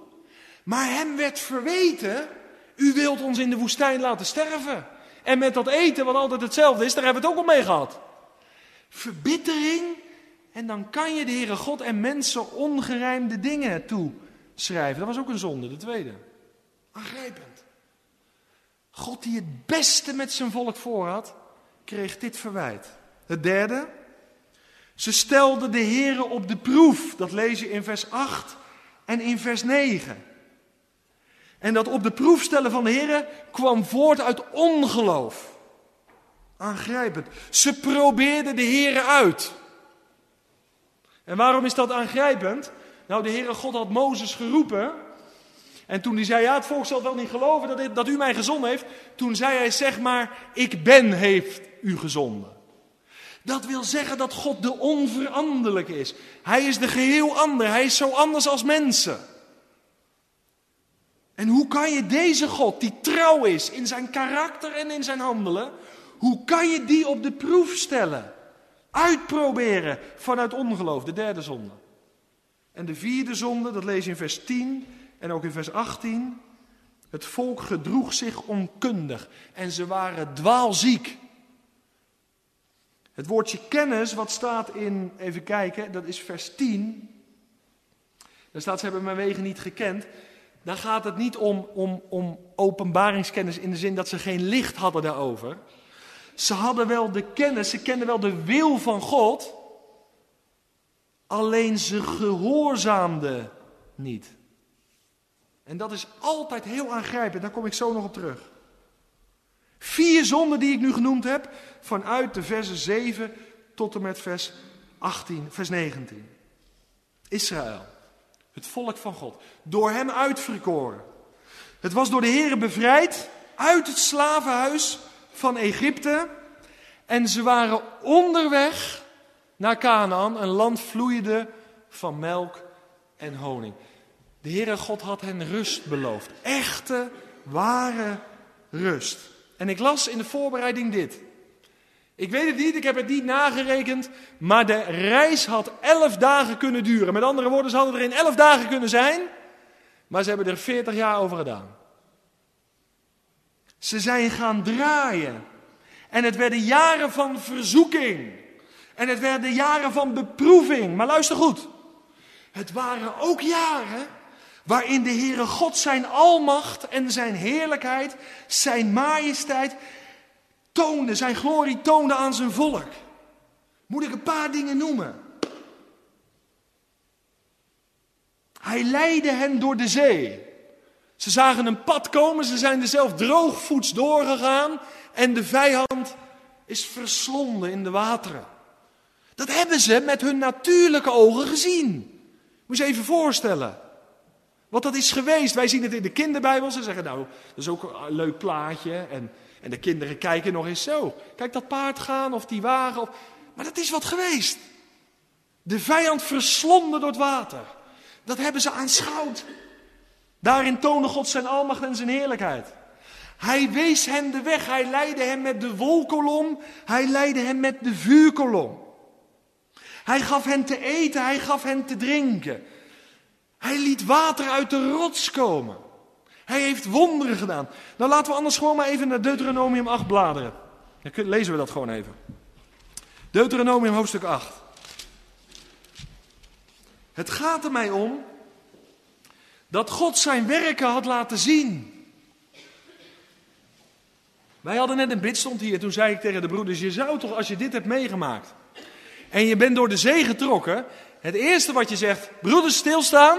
Maar hem werd verweten, u wilt ons in de woestijn laten sterven. En met dat eten, wat altijd hetzelfde is, daar hebben we het ook al mee gehad. Verbittering, en dan kan je de Heere God en mensen ongerijmde dingen toeschrijven. Dat was ook een zonde, de tweede. Aangrijpend. God die het beste met zijn volk voor had, kreeg dit verwijt. Het derde, ze stelden de Here op de proef. Dat lees je in vers 8 en in vers 9. En dat op de proef stellen van de Here kwam voort uit ongeloof. Aangrijpend. Ze probeerden de Here uit. En waarom is dat aangrijpend? Nou, de Heere God had Mozes geroepen en toen hij zei, ja, het volk zal wel niet geloven dat, dat u mij gezonden heeft. Toen zei hij, zeg maar, ik ben heeft u gezonden. Dat wil zeggen dat God de onveranderlijke is. Hij is de geheel ander. Hij is zo anders als mensen. En hoe kan je deze God, die trouw is in zijn karakter en in zijn handelen, hoe kan je die op de proef stellen? Uitproberen vanuit ongeloof, de derde zonde. En de vierde zonde, dat lees je in vers 10, en ook in vers 18. Het volk gedroeg zich onkundig en ze waren dwaalziek. Het woordje kennis, wat staat in, even kijken, dat is vers 10. Daar staat, ze hebben mijn wegen niet gekend. Dan gaat het niet om, om, om openbaringskennis in de zin dat ze geen licht hadden daarover. Ze hadden wel de kennis, ze kenden wel de wil van God. Alleen ze gehoorzaamden niet. En dat is altijd heel aangrijpend, daar kom ik zo nog op terug. Vier zonden die ik nu genoemd heb, vanuit de versen 7 tot en met vers 18, vers 19. Israël, het volk van God, door hem uitverkoren. Het was door de Heeren bevrijd uit het slavenhuis van Egypte. En ze waren onderweg naar Canaan, een land vloeide van melk en honing. De Heere God had hen rust beloofd. Echte, ware rust. En ik las in de voorbereiding dit. Ik weet het niet, ik heb het niet nagerekend, maar de reis had elf dagen kunnen duren. Met andere woorden, ze hadden er in elf dagen kunnen zijn, maar ze hebben er veertig jaar over gedaan. Ze zijn gaan draaien. En het werden jaren van verzoeking. En het werden jaren van beproeving. Maar luister goed. Het waren ook jaren waarin de Heere God zijn almacht en zijn heerlijkheid, zijn majesteit toonde, zijn glorie toonde aan zijn volk. Moet ik een paar dingen noemen? Hij leidde hen door de zee. Ze zagen een pad komen, ze zijn er zelf droogvoets doorgegaan en de vijand is verslonden in de wateren. Dat hebben ze met hun natuurlijke ogen gezien. Moet je even voorstellen. Wat dat is geweest. Wij zien het in de kinderbijbel. Ze zeggen nou, dat is ook een leuk plaatje. En, en de kinderen kijken nog eens zo. Kijk dat paard gaan of die wagen. Of... Maar dat is wat geweest. De vijand verslonden door het water. Dat hebben ze aanschouwd. Daarin toonde God zijn almacht en zijn heerlijkheid. Hij wees hen de weg. Hij leidde hen met de wolkolom. Hij leidde hen met de vuurkolom. Hij gaf hen te eten. Hij gaf hen te drinken. Hij liet water uit de rots komen. Hij heeft wonderen gedaan. Nou laten we anders gewoon maar even naar Deuteronomium 8 bladeren. Dan lezen we dat gewoon even. Deuteronomium hoofdstuk 8. Het gaat er mij om dat God zijn werken had laten zien. Wij hadden net een bidstond hier. Toen zei ik tegen de broeders: Je zou toch, als je dit hebt meegemaakt. en je bent door de zee getrokken. Het eerste wat je zegt: Broeders, stilstaan.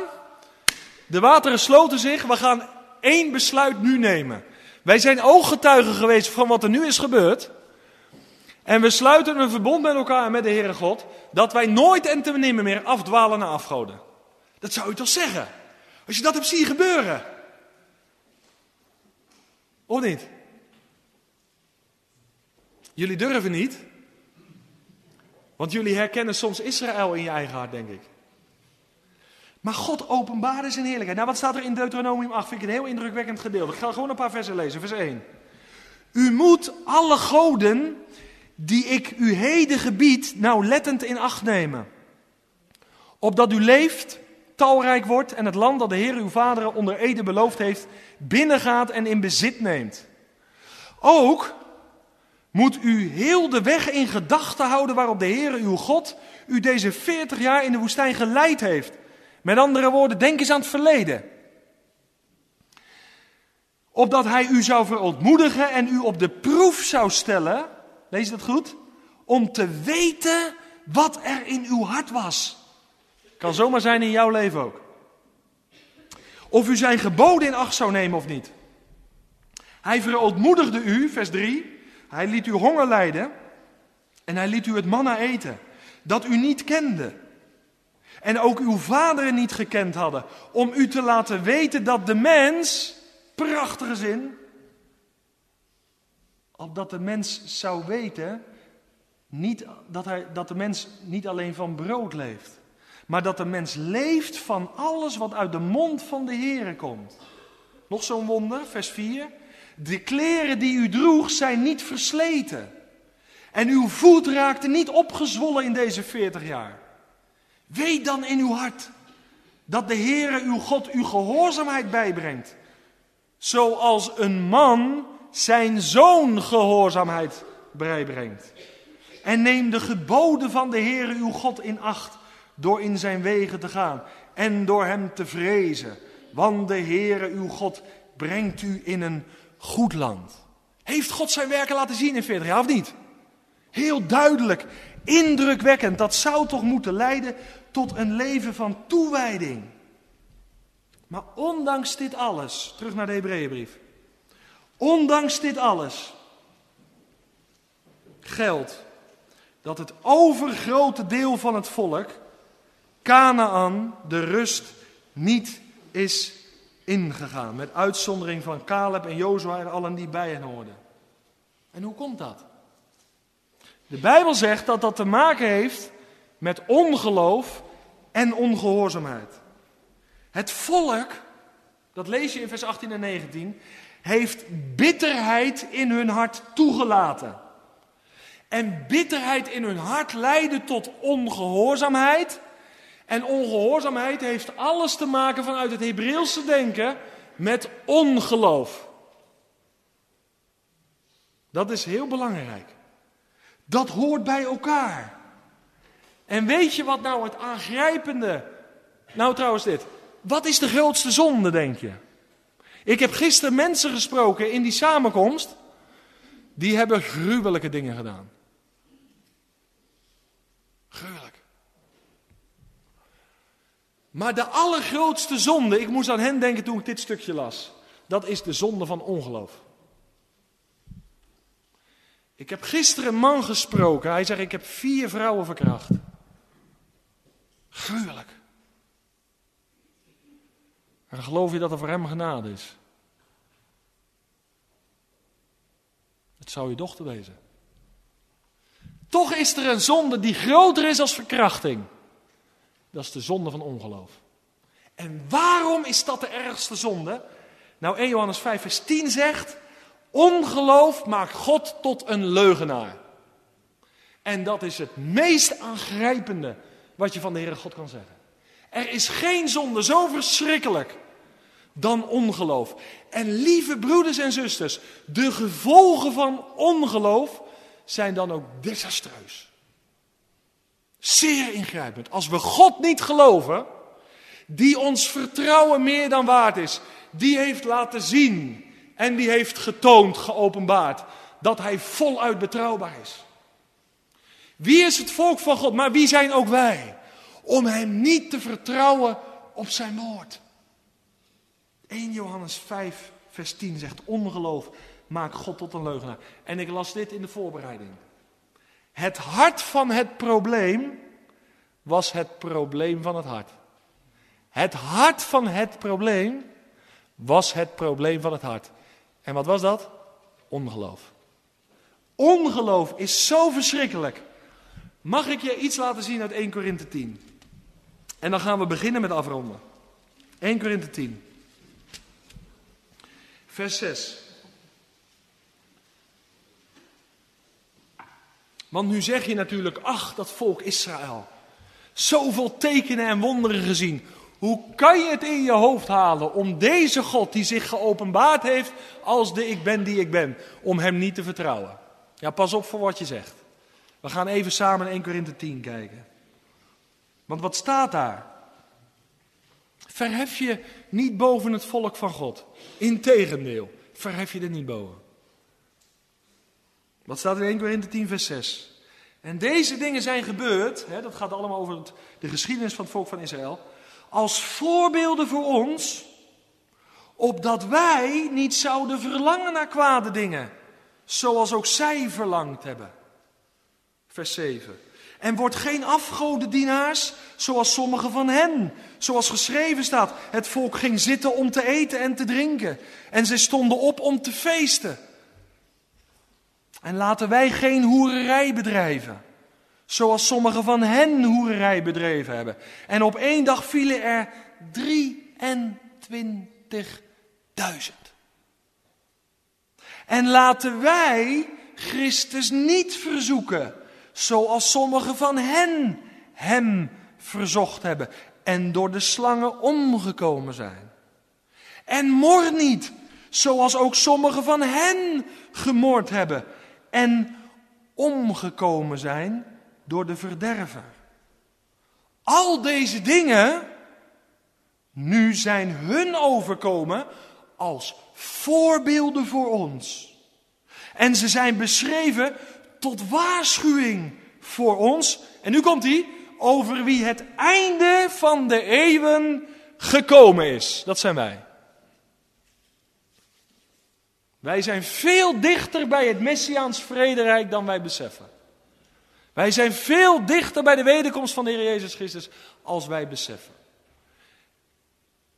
De wateren sloten zich. We gaan één besluit nu nemen. Wij zijn ooggetuigen geweest van wat er nu is gebeurd. En we sluiten een verbond met elkaar en met de Heere God. Dat wij nooit en te nimmer meer afdwalen naar afgoden. Dat zou je toch zeggen? Als je dat hebt zien gebeuren. Of niet? Jullie durven niet. Want jullie herkennen soms Israël in je eigen hart, denk ik. Maar God openbaarde zijn heerlijkheid. Nou, wat staat er in Deuteronomium 8? Vind ik een heel indrukwekkend gedeelte. Ik ga gewoon een paar versen lezen. Vers 1. U moet alle goden die ik u heden gebied nauwlettend in acht nemen. Opdat u leeft, talrijk wordt en het land dat de Heer uw vaderen onder Ede beloofd heeft, binnengaat en in bezit neemt. Ook moet u heel de weg in gedachten houden waarop de Heer uw God u deze 40 jaar in de woestijn geleid heeft. Met andere woorden, denk eens aan het verleden. Opdat hij u zou verontmoedigen en u op de proef zou stellen, lees dat goed, om te weten wat er in uw hart was. Kan zomaar zijn in jouw leven ook. Of u zijn geboden in acht zou nemen of niet. Hij verontmoedigde u, vers 3, hij liet u honger lijden en hij liet u het manna eten, dat u niet kende en ook uw vaderen niet gekend hadden, om u te laten weten dat de mens, prachtige zin, opdat de mens zou weten, niet, dat, hij, dat de mens niet alleen van brood leeft, maar dat de mens leeft van alles wat uit de mond van de Heere komt. Nog zo'n wonder, vers 4. De kleren die u droeg zijn niet versleten. En uw voet raakte niet opgezwollen in deze 40 jaar. Weet dan in uw hart dat de Heere uw God uw gehoorzaamheid bijbrengt. zoals een man zijn zoon gehoorzaamheid bijbrengt. En neem de geboden van de Heere uw God in acht door in zijn wegen te gaan en door hem te vrezen. Want de Heere uw God brengt u in een goed land. Heeft God zijn werken laten zien in 40 jaar of niet? Heel duidelijk, indrukwekkend. Dat zou toch moeten leiden tot een leven van toewijding. Maar ondanks dit alles, terug naar de Hebreeënbrief. Ondanks dit alles geldt dat het overgrote deel van het volk Canaan de rust niet is ingegaan. Met uitzondering van Caleb en Jozua en allen die bij hen hoorden. En hoe komt dat? De Bijbel zegt dat dat te maken heeft met ongeloof en ongehoorzaamheid. Het volk, dat lees je in vers 18 en 19, heeft bitterheid in hun hart toegelaten. En bitterheid in hun hart leidde tot ongehoorzaamheid. En ongehoorzaamheid heeft alles te maken vanuit het Hebreeuwse denken met ongeloof. Dat is heel belangrijk. Dat hoort bij elkaar. En weet je wat nou het aangrijpende. Nou trouwens dit. Wat is de grootste zonde, denk je? Ik heb gisteren mensen gesproken in die samenkomst. Die hebben gruwelijke dingen gedaan. Gruwelijk. Maar de allergrootste zonde, ik moest aan hen denken toen ik dit stukje las. Dat is de zonde van ongeloof. Ik heb gisteren een man gesproken. Hij zegt: Ik heb vier vrouwen verkracht. Gruwelijk. En geloof je dat er voor hem genade is? Het zou je dochter wezen. Toch is er een zonde die groter is als verkrachting. Dat is de zonde van ongeloof. En waarom is dat de ergste zonde? Nou, 1 Johannes 5, vers 10 zegt: Ongeloof maakt God tot een leugenaar. En dat is het meest aangrijpende wat je van de Heere God kan zeggen. Er is geen zonde zo verschrikkelijk dan ongeloof. En lieve broeders en zusters, de gevolgen van ongeloof zijn dan ook desastreus. Zeer ingrijpend. Als we God niet geloven, die ons vertrouwen meer dan waard is, die heeft laten zien en die heeft getoond, geopenbaard, dat hij voluit betrouwbaar is. Wie is het volk van God, maar wie zijn ook wij? Om hem niet te vertrouwen op zijn woord. 1 Johannes 5, vers 10 zegt: Ongeloof maakt God tot een leugenaar. En ik las dit in de voorbereiding. Het hart van het probleem was het probleem van het hart. Het hart van het probleem was het probleem van het hart. En wat was dat? Ongeloof. Ongeloof is zo verschrikkelijk. Mag ik je iets laten zien uit 1 Korinthe 10? En dan gaan we beginnen met afronden. 1 Korinthe 10. Vers 6. Want nu zeg je natuurlijk, ach, dat volk Israël. Zoveel tekenen en wonderen gezien. Hoe kan je het in je hoofd halen om deze God die zich geopenbaard heeft als de ik ben die ik ben, om hem niet te vertrouwen? Ja, pas op voor wat je zegt. We gaan even samen in 1 Korinthe 10 kijken. Want wat staat daar? Verhef je niet boven het volk van God. Integendeel, verhef je er niet boven. Wat staat in 1 Korinthe 10, vers 6? En deze dingen zijn gebeurd, hè, dat gaat allemaal over de geschiedenis van het volk van Israël, als voorbeelden voor ons, opdat wij niet zouden verlangen naar kwade dingen, zoals ook zij verlangd hebben. Vers 7. En wordt geen afgodendienaars, zoals sommige van hen. Zoals geschreven staat, het volk ging zitten om te eten en te drinken. En zij stonden op om te feesten. En laten wij geen hoererij bedrijven. Zoals sommigen van hen hoererij bedreven hebben. En op één dag vielen er 23.000. En laten wij Christus niet verzoeken, zoals sommigen van hen hem verzocht hebben en door de slangen omgekomen zijn. En mor niet, zoals ook sommigen van hen gemoord hebben en omgekomen zijn door de verderver. Al deze dingen nu zijn hun overkomen als voorbeelden voor ons. En ze zijn beschreven tot waarschuwing voor ons. En nu komt hij over wie het einde van de eeuwen gekomen is. Dat zijn wij. Wij zijn veel dichter bij het Messiaans vrederijk dan wij beseffen. Wij zijn veel dichter bij de wederkomst van de Heer Jezus Christus als wij beseffen.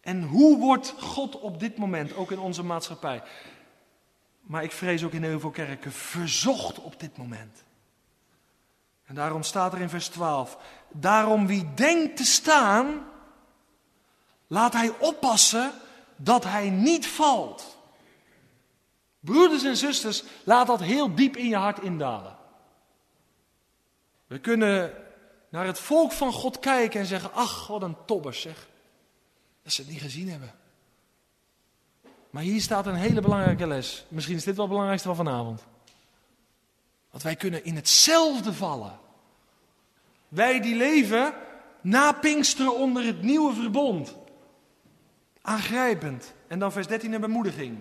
En hoe wordt God op dit moment, ook in onze maatschappij, maar ik vrees ook in heel veel kerken, verzocht op dit moment? En daarom staat er in vers 12, daarom wie denkt te staan, laat hij oppassen dat hij niet valt. Broeders en zusters, laat dat heel diep in je hart indalen. We kunnen naar het volk van God kijken en zeggen, ach, wat een tobbers zeg. Dat ze het niet gezien hebben. Maar hier staat een hele belangrijke les. Misschien is dit wel het belangrijkste van vanavond. Want wij kunnen in hetzelfde vallen. Wij die leven na Pinksteren onder het nieuwe verbond. Aangrijpend. En dan vers 13 een bemoediging.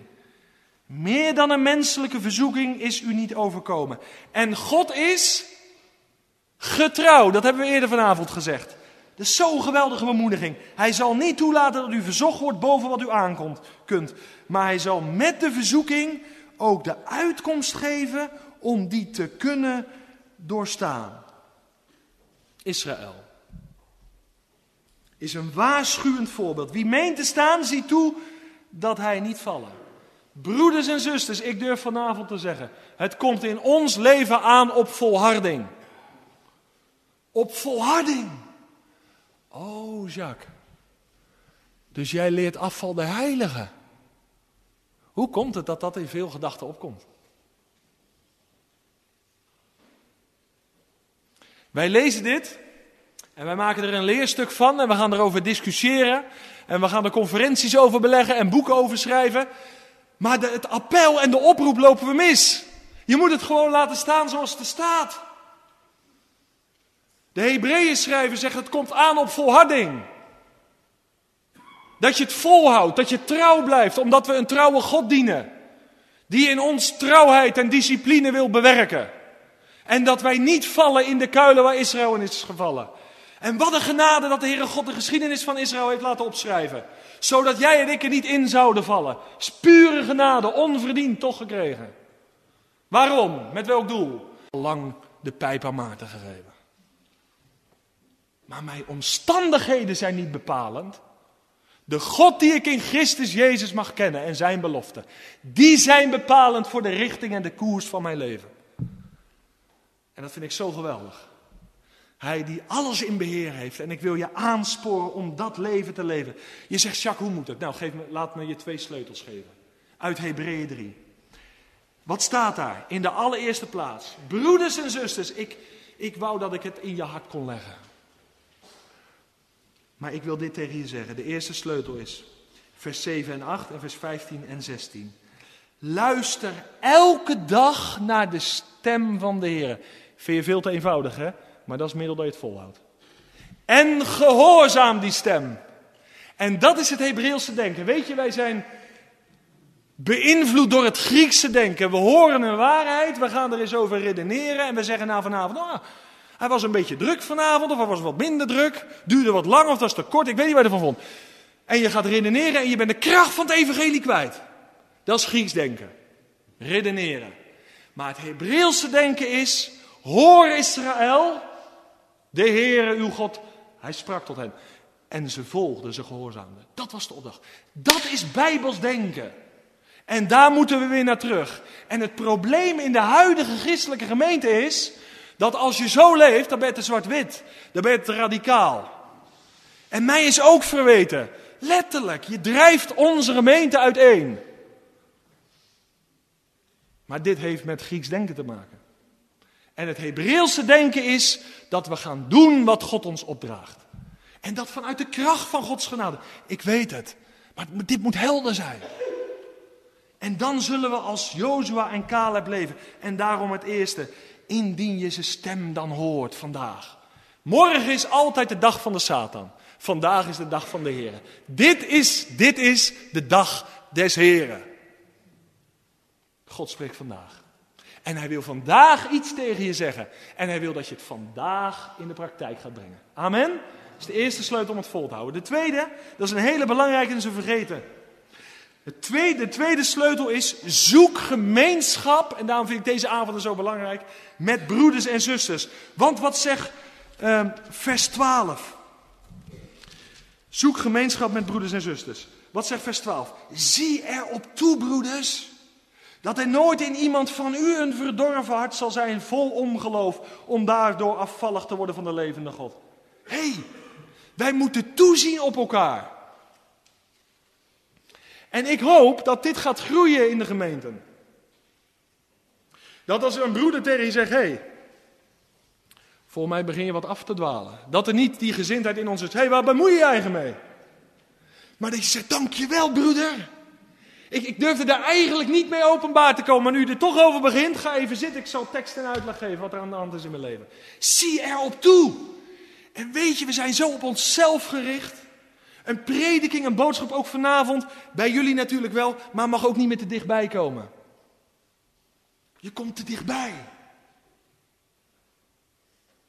Meer dan een menselijke verzoeking is u niet overkomen. En God is getrouw. Dat hebben we eerder vanavond gezegd. Dat is zo'n geweldige bemoediging. Hij zal niet toelaten dat u verzocht wordt boven wat u aankomt, kunt. Maar hij zal met de verzoeking ook de uitkomst geven om die te kunnen doorstaan. Israël is een waarschuwend voorbeeld. Wie meent te staan, ziet toe dat hij niet vallen. Broeders en zusters, ik durf vanavond te zeggen, het komt in ons leven aan op volharding. Op volharding. Oh, Jacques. Dus jij leert afval de heilige. Hoe komt het dat dat in veel gedachten opkomt? Wij lezen dit en wij maken er een leerstuk van en we gaan erover discussiëren en we gaan er conferenties over beleggen en boeken over schrijven. Maar het appel en de oproep lopen we mis. Je moet het gewoon laten staan zoals het er staat. De Hebreeën schrijver zegt het komt aan op volharding. Dat je het volhoudt, dat je trouw blijft, omdat we een trouwe God dienen. Die in ons trouwheid en discipline wil bewerken. En dat wij niet vallen in de kuilen waar Israël in is gevallen. En wat een genade dat de Heere God de geschiedenis van Israël heeft laten opschrijven. Zodat jij en ik er niet in zouden vallen. Spure genade, onverdiend toch gekregen. Waarom? Met welk doel? Lang de pijp aan Maarten gegeven. Maar mijn omstandigheden zijn niet bepalend. De God die ik in Christus Jezus mag kennen en zijn beloften, die zijn bepalend voor de richting en de koers van mijn leven. En dat vind ik zo geweldig. Hij die alles in beheer heeft. En ik wil je aansporen om dat leven te leven. Je zegt, Jacques, hoe moet het? Nou, geef me, laat me je twee sleutels geven. Uit Hebreeën 3. Wat staat daar? In de allereerste plaats. Broeders en zusters, ik, ik wou dat ik het in je hart kon leggen. Maar ik wil dit tegen je zeggen. De eerste sleutel is vers 7 en 8 en vers 15 en 16. Luister elke dag naar de stem van de Heer. Vind je veel te eenvoudig, hè? Maar dat is middel dat je het volhoudt. En gehoorzaam die stem. En dat is het Hebreeuwse denken. Weet je, wij zijn beïnvloed door het Griekse denken. We horen een waarheid, we gaan er eens over redeneren en we zeggen nou vanavond, oh, hij was een beetje druk vanavond of hij was wat minder druk, duurde wat lang of dat was te kort, ik weet niet wat je ervan vond. En je gaat redeneren en je bent de kracht van het evangelie kwijt. Dat is Grieks denken. Redeneren. Maar het Hebreeuwse denken is, hoor Israël, de Heere uw God, hij sprak tot hen. En ze volgden, ze gehoorzaamden. Dat was de opdracht. Dat is bijbels denken. En daar moeten we weer naar terug. En het probleem in de huidige christelijke gemeente is dat als je zo leeft, dan ben je te zwart-wit. Dan ben je te radicaal. En mij is ook verweten. Letterlijk, je drijft onze gemeente uiteen. Maar dit heeft met Grieks denken te maken. En het Hebreeuwse denken is dat we gaan doen wat God ons opdraagt. En dat vanuit de kracht van Gods genade. Ik weet het, maar dit moet helder zijn. En dan zullen we als Jozua en Caleb leven. En daarom het eerste, indien je zijn stem dan hoort vandaag. Morgen is altijd de dag van de Satan. Vandaag is de dag van de Heer. Dit is, dit is de dag des Heren. God spreekt vandaag. En hij wil vandaag iets tegen je zeggen. En hij wil dat je het vandaag in de praktijk gaat brengen. Amen. Dat is de eerste sleutel om het vol te houden. De tweede, dat is een hele belangrijke en ze vergeten. De tweede, de tweede sleutel is zoek gemeenschap. En daarom vind ik deze avonden zo belangrijk. Met broeders en zusters. Want wat zegt uh, vers 12? Zoek gemeenschap met broeders en zusters. Wat zegt vers 12? Zie erop toe, broeders, dat er nooit in iemand van u een verdorven hart zal zijn, vol ongeloof, om daardoor afvallig te worden van de levende God. Hé, hey, wij moeten toezien op elkaar. En ik hoop dat dit gaat groeien in de gemeenten. Dat als een broeder tegen je zegt, hé, hey, volgens mij begin je wat af te dwalen. Dat er niet die gezindheid in ons is, hé, hey, waar bemoei je je eigen mee? Maar dat je zegt, dankjewel broeder. Ik, ik durfde daar eigenlijk niet mee openbaar te komen, maar nu je er toch over begint, ga even zitten. Ik zal tekst en uitleg geven wat er aan de hand is in mijn leven. Zie erop toe. En weet je, we zijn zo op onszelf gericht. Een prediking, een boodschap ook vanavond, bij jullie natuurlijk wel, maar mag ook niet meer te dichtbij komen. Je komt te dichtbij.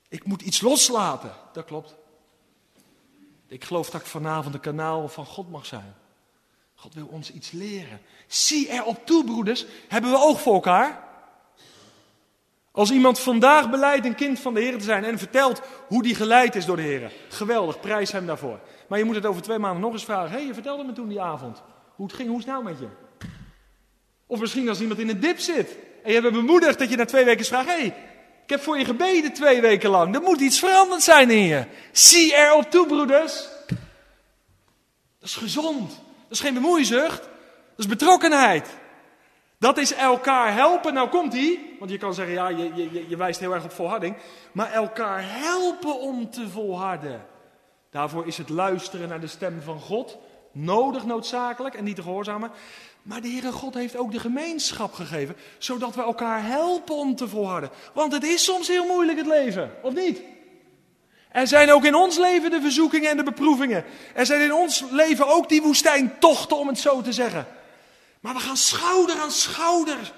Ik moet iets loslaten, dat klopt. Ik geloof dat ik vanavond een kanaal van God mag zijn. God wil ons iets leren. Zie erop toe, broeders. Hebben we oog voor elkaar? Als iemand vandaag beleidt een kind van de Heer te zijn en vertelt hoe die geleid is door de Heer. Geweldig, prijs hem daarvoor. Maar je moet het over twee maanden nog eens vragen. Hé, hey, je vertelde me toen die avond. Hoe het ging, hoe is het nou met je? Of misschien als iemand in een dip zit. En je hebt bemoedigd dat je na twee weken vraagt. Hé, hey, ik heb voor je gebeden twee weken lang. Er moet iets veranderd zijn in je. Zie erop toe, broeders. Dat is gezond. Dat is geen bemoeizucht. Dat is betrokkenheid. Dat is elkaar helpen. Nou komt hij. Want je kan zeggen, ja, je, je, je wijst heel erg op volharding. Maar elkaar helpen om te volharden. Daarvoor is het luisteren naar de stem van God nodig, noodzakelijk en niet te gehoorzamen. Maar de Heere God heeft ook de gemeenschap gegeven, zodat we elkaar helpen om te volharden. Want het is soms heel moeilijk het leven, of niet? Er zijn ook in ons leven de verzoekingen en de beproevingen. Er zijn in ons leven ook die woestijntochten, om het zo te zeggen. Maar we gaan schouder aan schouder.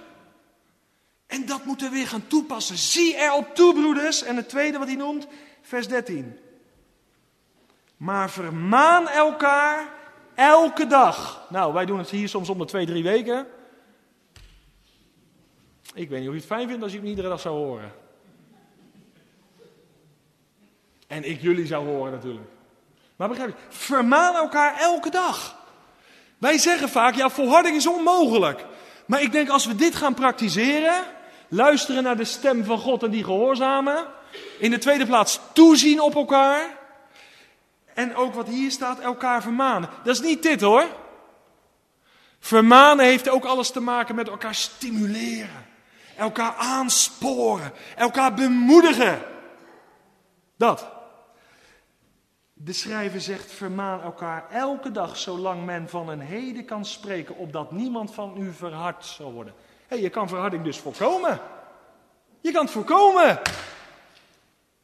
En dat moeten we weer gaan toepassen. Zie erop toe, broeders. En het tweede wat hij noemt, vers 13. Maar vermaan elkaar elke dag. Nou, wij doen het hier soms om de twee, drie weken. Ik weet niet of je het fijn vindt als je het iedere dag zou horen. En ik jullie zou horen natuurlijk. Maar begrijp je, vermaan elkaar elke dag. Wij zeggen vaak, ja, volharding is onmogelijk. Maar ik denk als we dit gaan praktiseren, luisteren naar de stem van God en die gehoorzamen. In de tweede plaats toezien op elkaar. En ook wat hier staat, elkaar vermanen. Dat is niet dit hoor. Vermanen heeft ook alles te maken met elkaar stimuleren. Elkaar aansporen. Elkaar bemoedigen. Dat. De schrijver zegt: vermaan elkaar elke dag, zolang men van een heden kan spreken, opdat niemand van u verhard zal worden. Hé, hey, je kan verharding dus voorkomen. Je kan het voorkomen.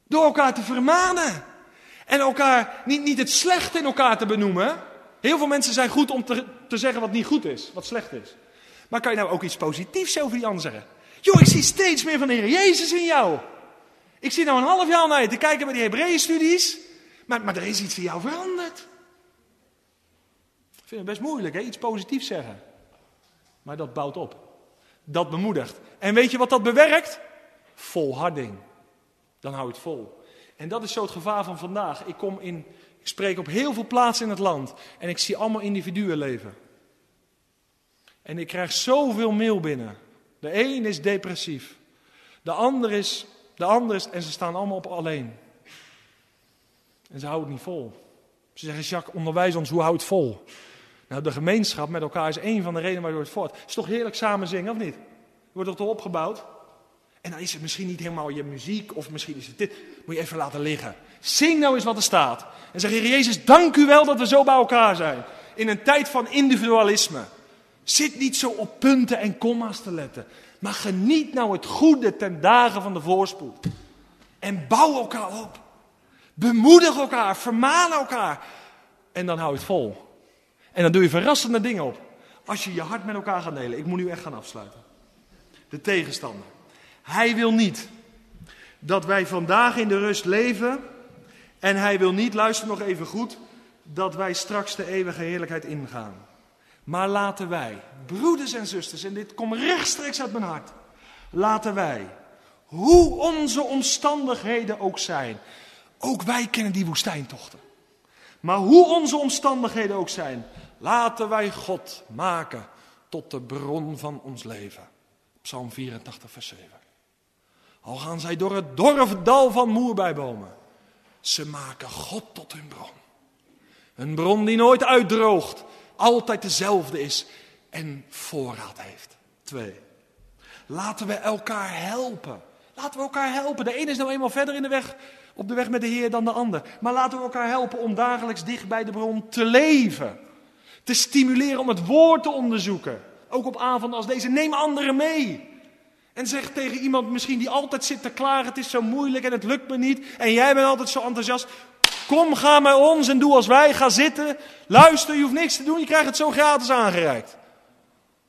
Door elkaar te vermanen. En elkaar, niet, niet het slechte in elkaar te benoemen. Heel veel mensen zijn goed om te, te zeggen wat niet goed is, wat slecht is. Maar kan je nou ook iets positiefs over die ander zeggen? Joh, ik zie steeds meer van de Heer Jezus in jou. Ik zie nou een half jaar naar je te kijken bij die Hebreeën studies. Maar, maar er is iets in jou veranderd. Ik vind het best moeilijk, hè? iets positiefs zeggen. Maar dat bouwt op. Dat bemoedigt. En weet je wat dat bewerkt? Volharding. Dan hou je het vol. En dat is zo het gevaar van vandaag. Ik kom in, ik spreek op heel veel plaatsen in het land. En ik zie allemaal individuen leven. En ik krijg zoveel mail binnen. De een is depressief. De ander is, de ander is, en ze staan allemaal op alleen. En ze houden het niet vol. Ze zeggen, Jacques, onderwijs ons, hoe houdt het vol? Nou, de gemeenschap met elkaar is één van de redenen waardoor het voort. Het is toch heerlijk samen zingen, of niet? Je wordt toch opgebouwd? En dan is het misschien niet helemaal je muziek, of misschien is het dit. Moet je even laten liggen. Zing nou eens wat er staat. En zeg, Jezus, dank u wel dat we zo bij elkaar zijn. In een tijd van individualisme. Zit niet zo op punten en komma's te letten. Maar geniet nou het goede ten dagen van de voorspoed. En bouw elkaar op. Bemoedig elkaar, vermaan elkaar. En dan hou je het vol. En dan doe je verrassende dingen op. Als je je hart met elkaar gaat delen. Ik moet nu echt gaan afsluiten. De tegenstander. Hij wil niet dat wij vandaag in de rust leven. En hij wil niet, luister nog even goed, dat wij straks de eeuwige heerlijkheid ingaan. Maar laten wij, broeders en zusters, en dit komt rechtstreeks uit mijn hart. Laten wij, hoe onze omstandigheden ook zijn. Ook wij kennen die woestijntochten. Maar hoe onze omstandigheden ook zijn, laten wij God maken tot de bron van ons leven. Psalm 84, vers 7. Al gaan zij door het dorre dal van moerbijbomen. Ze maken God tot hun bron. Een bron die nooit uitdroogt, altijd dezelfde is en voorraad heeft. Twee. Laten we elkaar helpen. Laten we elkaar helpen. De ene is nou eenmaal verder in de weg, op de weg met de Heer dan de ander. Maar laten we elkaar helpen om dagelijks dicht bij de bron te leven. Te stimuleren om het woord te onderzoeken. Ook op avonden als deze. Neem anderen mee. En zeg tegen iemand misschien die altijd zit te klagen, het is zo moeilijk en het lukt me niet. En jij bent altijd zo enthousiast. Kom, ga met ons en doe als wij. Ga zitten, luister, je hoeft niks te doen, je krijgt het zo gratis aangereikt.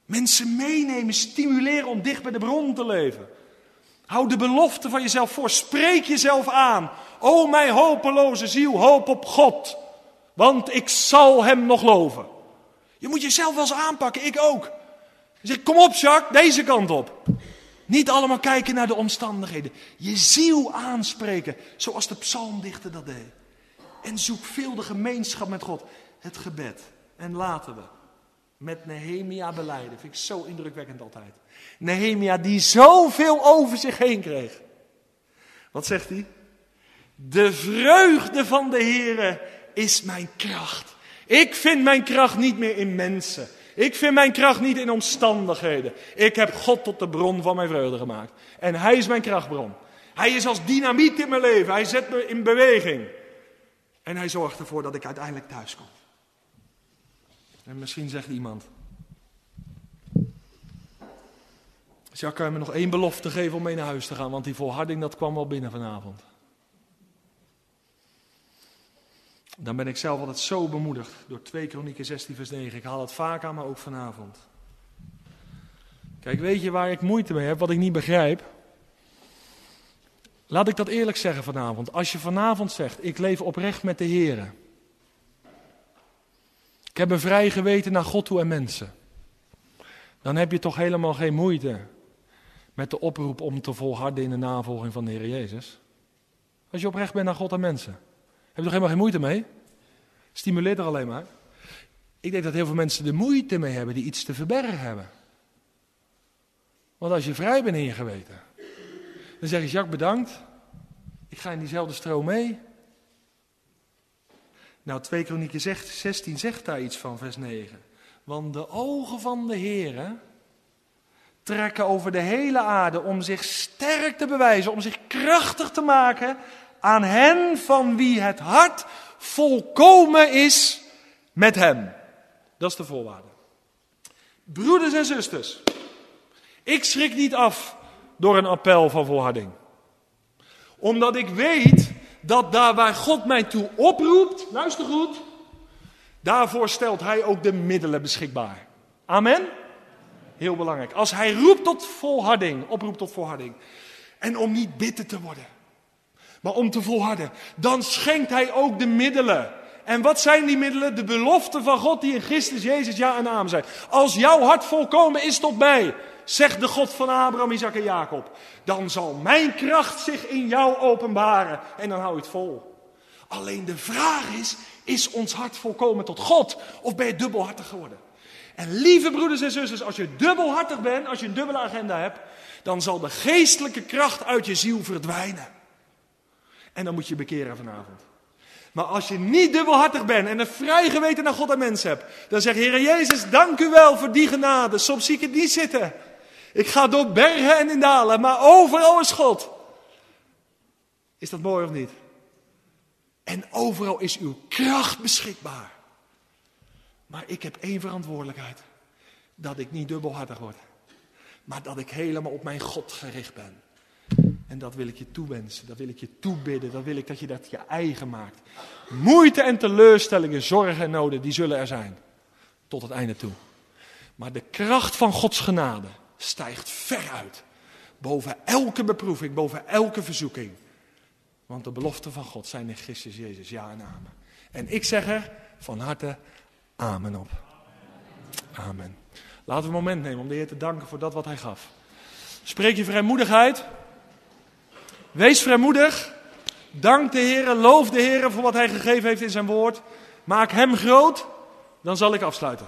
Mensen meenemen, stimuleren om dicht bij de bron te leven. Hou de belofte van jezelf voor, spreek jezelf aan. O mijn hopeloze ziel, hoop op God, want ik zal hem nog loven. Je moet jezelf wel eens aanpakken, ik ook. Zeg, kom op Jacques, deze kant op. Niet allemaal kijken naar de omstandigheden. Je ziel aanspreken, zoals de psalmdichter dat deed. En zoek veel de gemeenschap met God. Het gebed. En laten we met Nehemia beleiden. Vind ik zo indrukwekkend altijd. Nehemia die zoveel over zich heen kreeg. Wat zegt hij? De vreugde van de Heere is mijn kracht. Ik vind mijn kracht niet meer in mensen. Ik vind mijn kracht niet in omstandigheden. Ik heb God tot de bron van mijn vreugde gemaakt. En Hij is mijn krachtbron. Hij is als dynamiet in mijn leven. Hij zet me in beweging. En Hij zorgt ervoor dat ik uiteindelijk thuis kom. En misschien zegt iemand. Ja, kan je me nog één belofte geven om mee naar huis te gaan? Want die volharding dat kwam wel binnen vanavond. Dan ben ik zelf altijd zo bemoedigd door 2 Kronieken 16 vers 9. Ik haal het vaak aan, maar ook vanavond. Kijk, weet je waar ik moeite mee heb, wat ik niet begrijp? Laat ik dat eerlijk zeggen vanavond. Als je vanavond zegt, ik leef oprecht met de Heer. Ik heb een vrij geweten naar God toe en mensen. Dan heb je toch helemaal geen moeite met de oproep om te volharden in de navolging van de Heer Jezus. Als je oprecht bent naar God en mensen. Heb je toch helemaal geen moeite mee? Stimuleert er alleen maar. Ik denk dat heel veel mensen er moeite mee hebben die iets te verbergen hebben. Want als je vrij bent in je geweten, dan zeg je Jacques bedankt. Ik ga in diezelfde stroom mee. Nou, 2 Kronieken 16 zegt daar iets van, vers 9. Want de ogen van de Heer trekken over de hele aarde om zich sterk te bewijzen, om zich krachtig te maken aan hen van wie het hart volkomen is met hem. Dat is de voorwaarde. Broeders en zusters, ik schrik niet af door een appel van volharding. Omdat ik weet dat daar waar God mij toe oproept, luister goed, daarvoor stelt Hij ook de middelen beschikbaar. Amen? Heel belangrijk. Als Hij roept tot volharding, oproept tot volharding. En om niet bitter te worden maar om te volharden. Dan schenkt hij ook de middelen. En wat zijn die middelen? De beloften van God die in Christus Jezus ja en amen zijn. Als jouw hart volkomen is tot mij, zegt de God van Abraham, Isaac en Jacob, dan zal mijn kracht zich in jou openbaren. En dan hou je het vol. Alleen de vraag is, is ons hart volkomen tot God? Of ben je dubbelhartig geworden? En lieve broeders en zusters, als je dubbelhartig bent, als je een dubbele agenda hebt, dan zal de geestelijke kracht uit je ziel verdwijnen. En dan moet je bekeren vanavond. Maar als je niet dubbelhartig bent en een vrij geweten naar God en mens hebt, dan zeg je, Heer Jezus, dank u wel voor die genade. Soms zie ik het niet zitten. Ik ga door bergen en in dalen, maar overal is God. Is dat mooi of niet? En overal is uw kracht beschikbaar. Maar ik heb één verantwoordelijkheid. dat ik niet dubbelhartig word. Maar dat ik helemaal op mijn God gericht ben. En dat wil ik je toewensen, dat wil ik je toebidden, dat wil ik dat je dat je eigen maakt. Moeite en teleurstellingen, zorgen en noden, die zullen er zijn. Tot het einde toe. Maar de kracht van Gods genade stijgt ver uit. Boven elke beproeving, boven elke verzoeking. Want de beloften van God zijn in Christus Jezus. Ja en amen. En ik zeg er van harte amen op. Amen. Laten we een moment nemen om de Heer te danken voor dat wat Hij gaf. Spreek je vrijmoedigheid. Wees vrijmoedig. Dank de Heer, loof de Heer voor wat Hij gegeven heeft in zijn woord. Maak Hem groot. Dan zal ik afsluiten.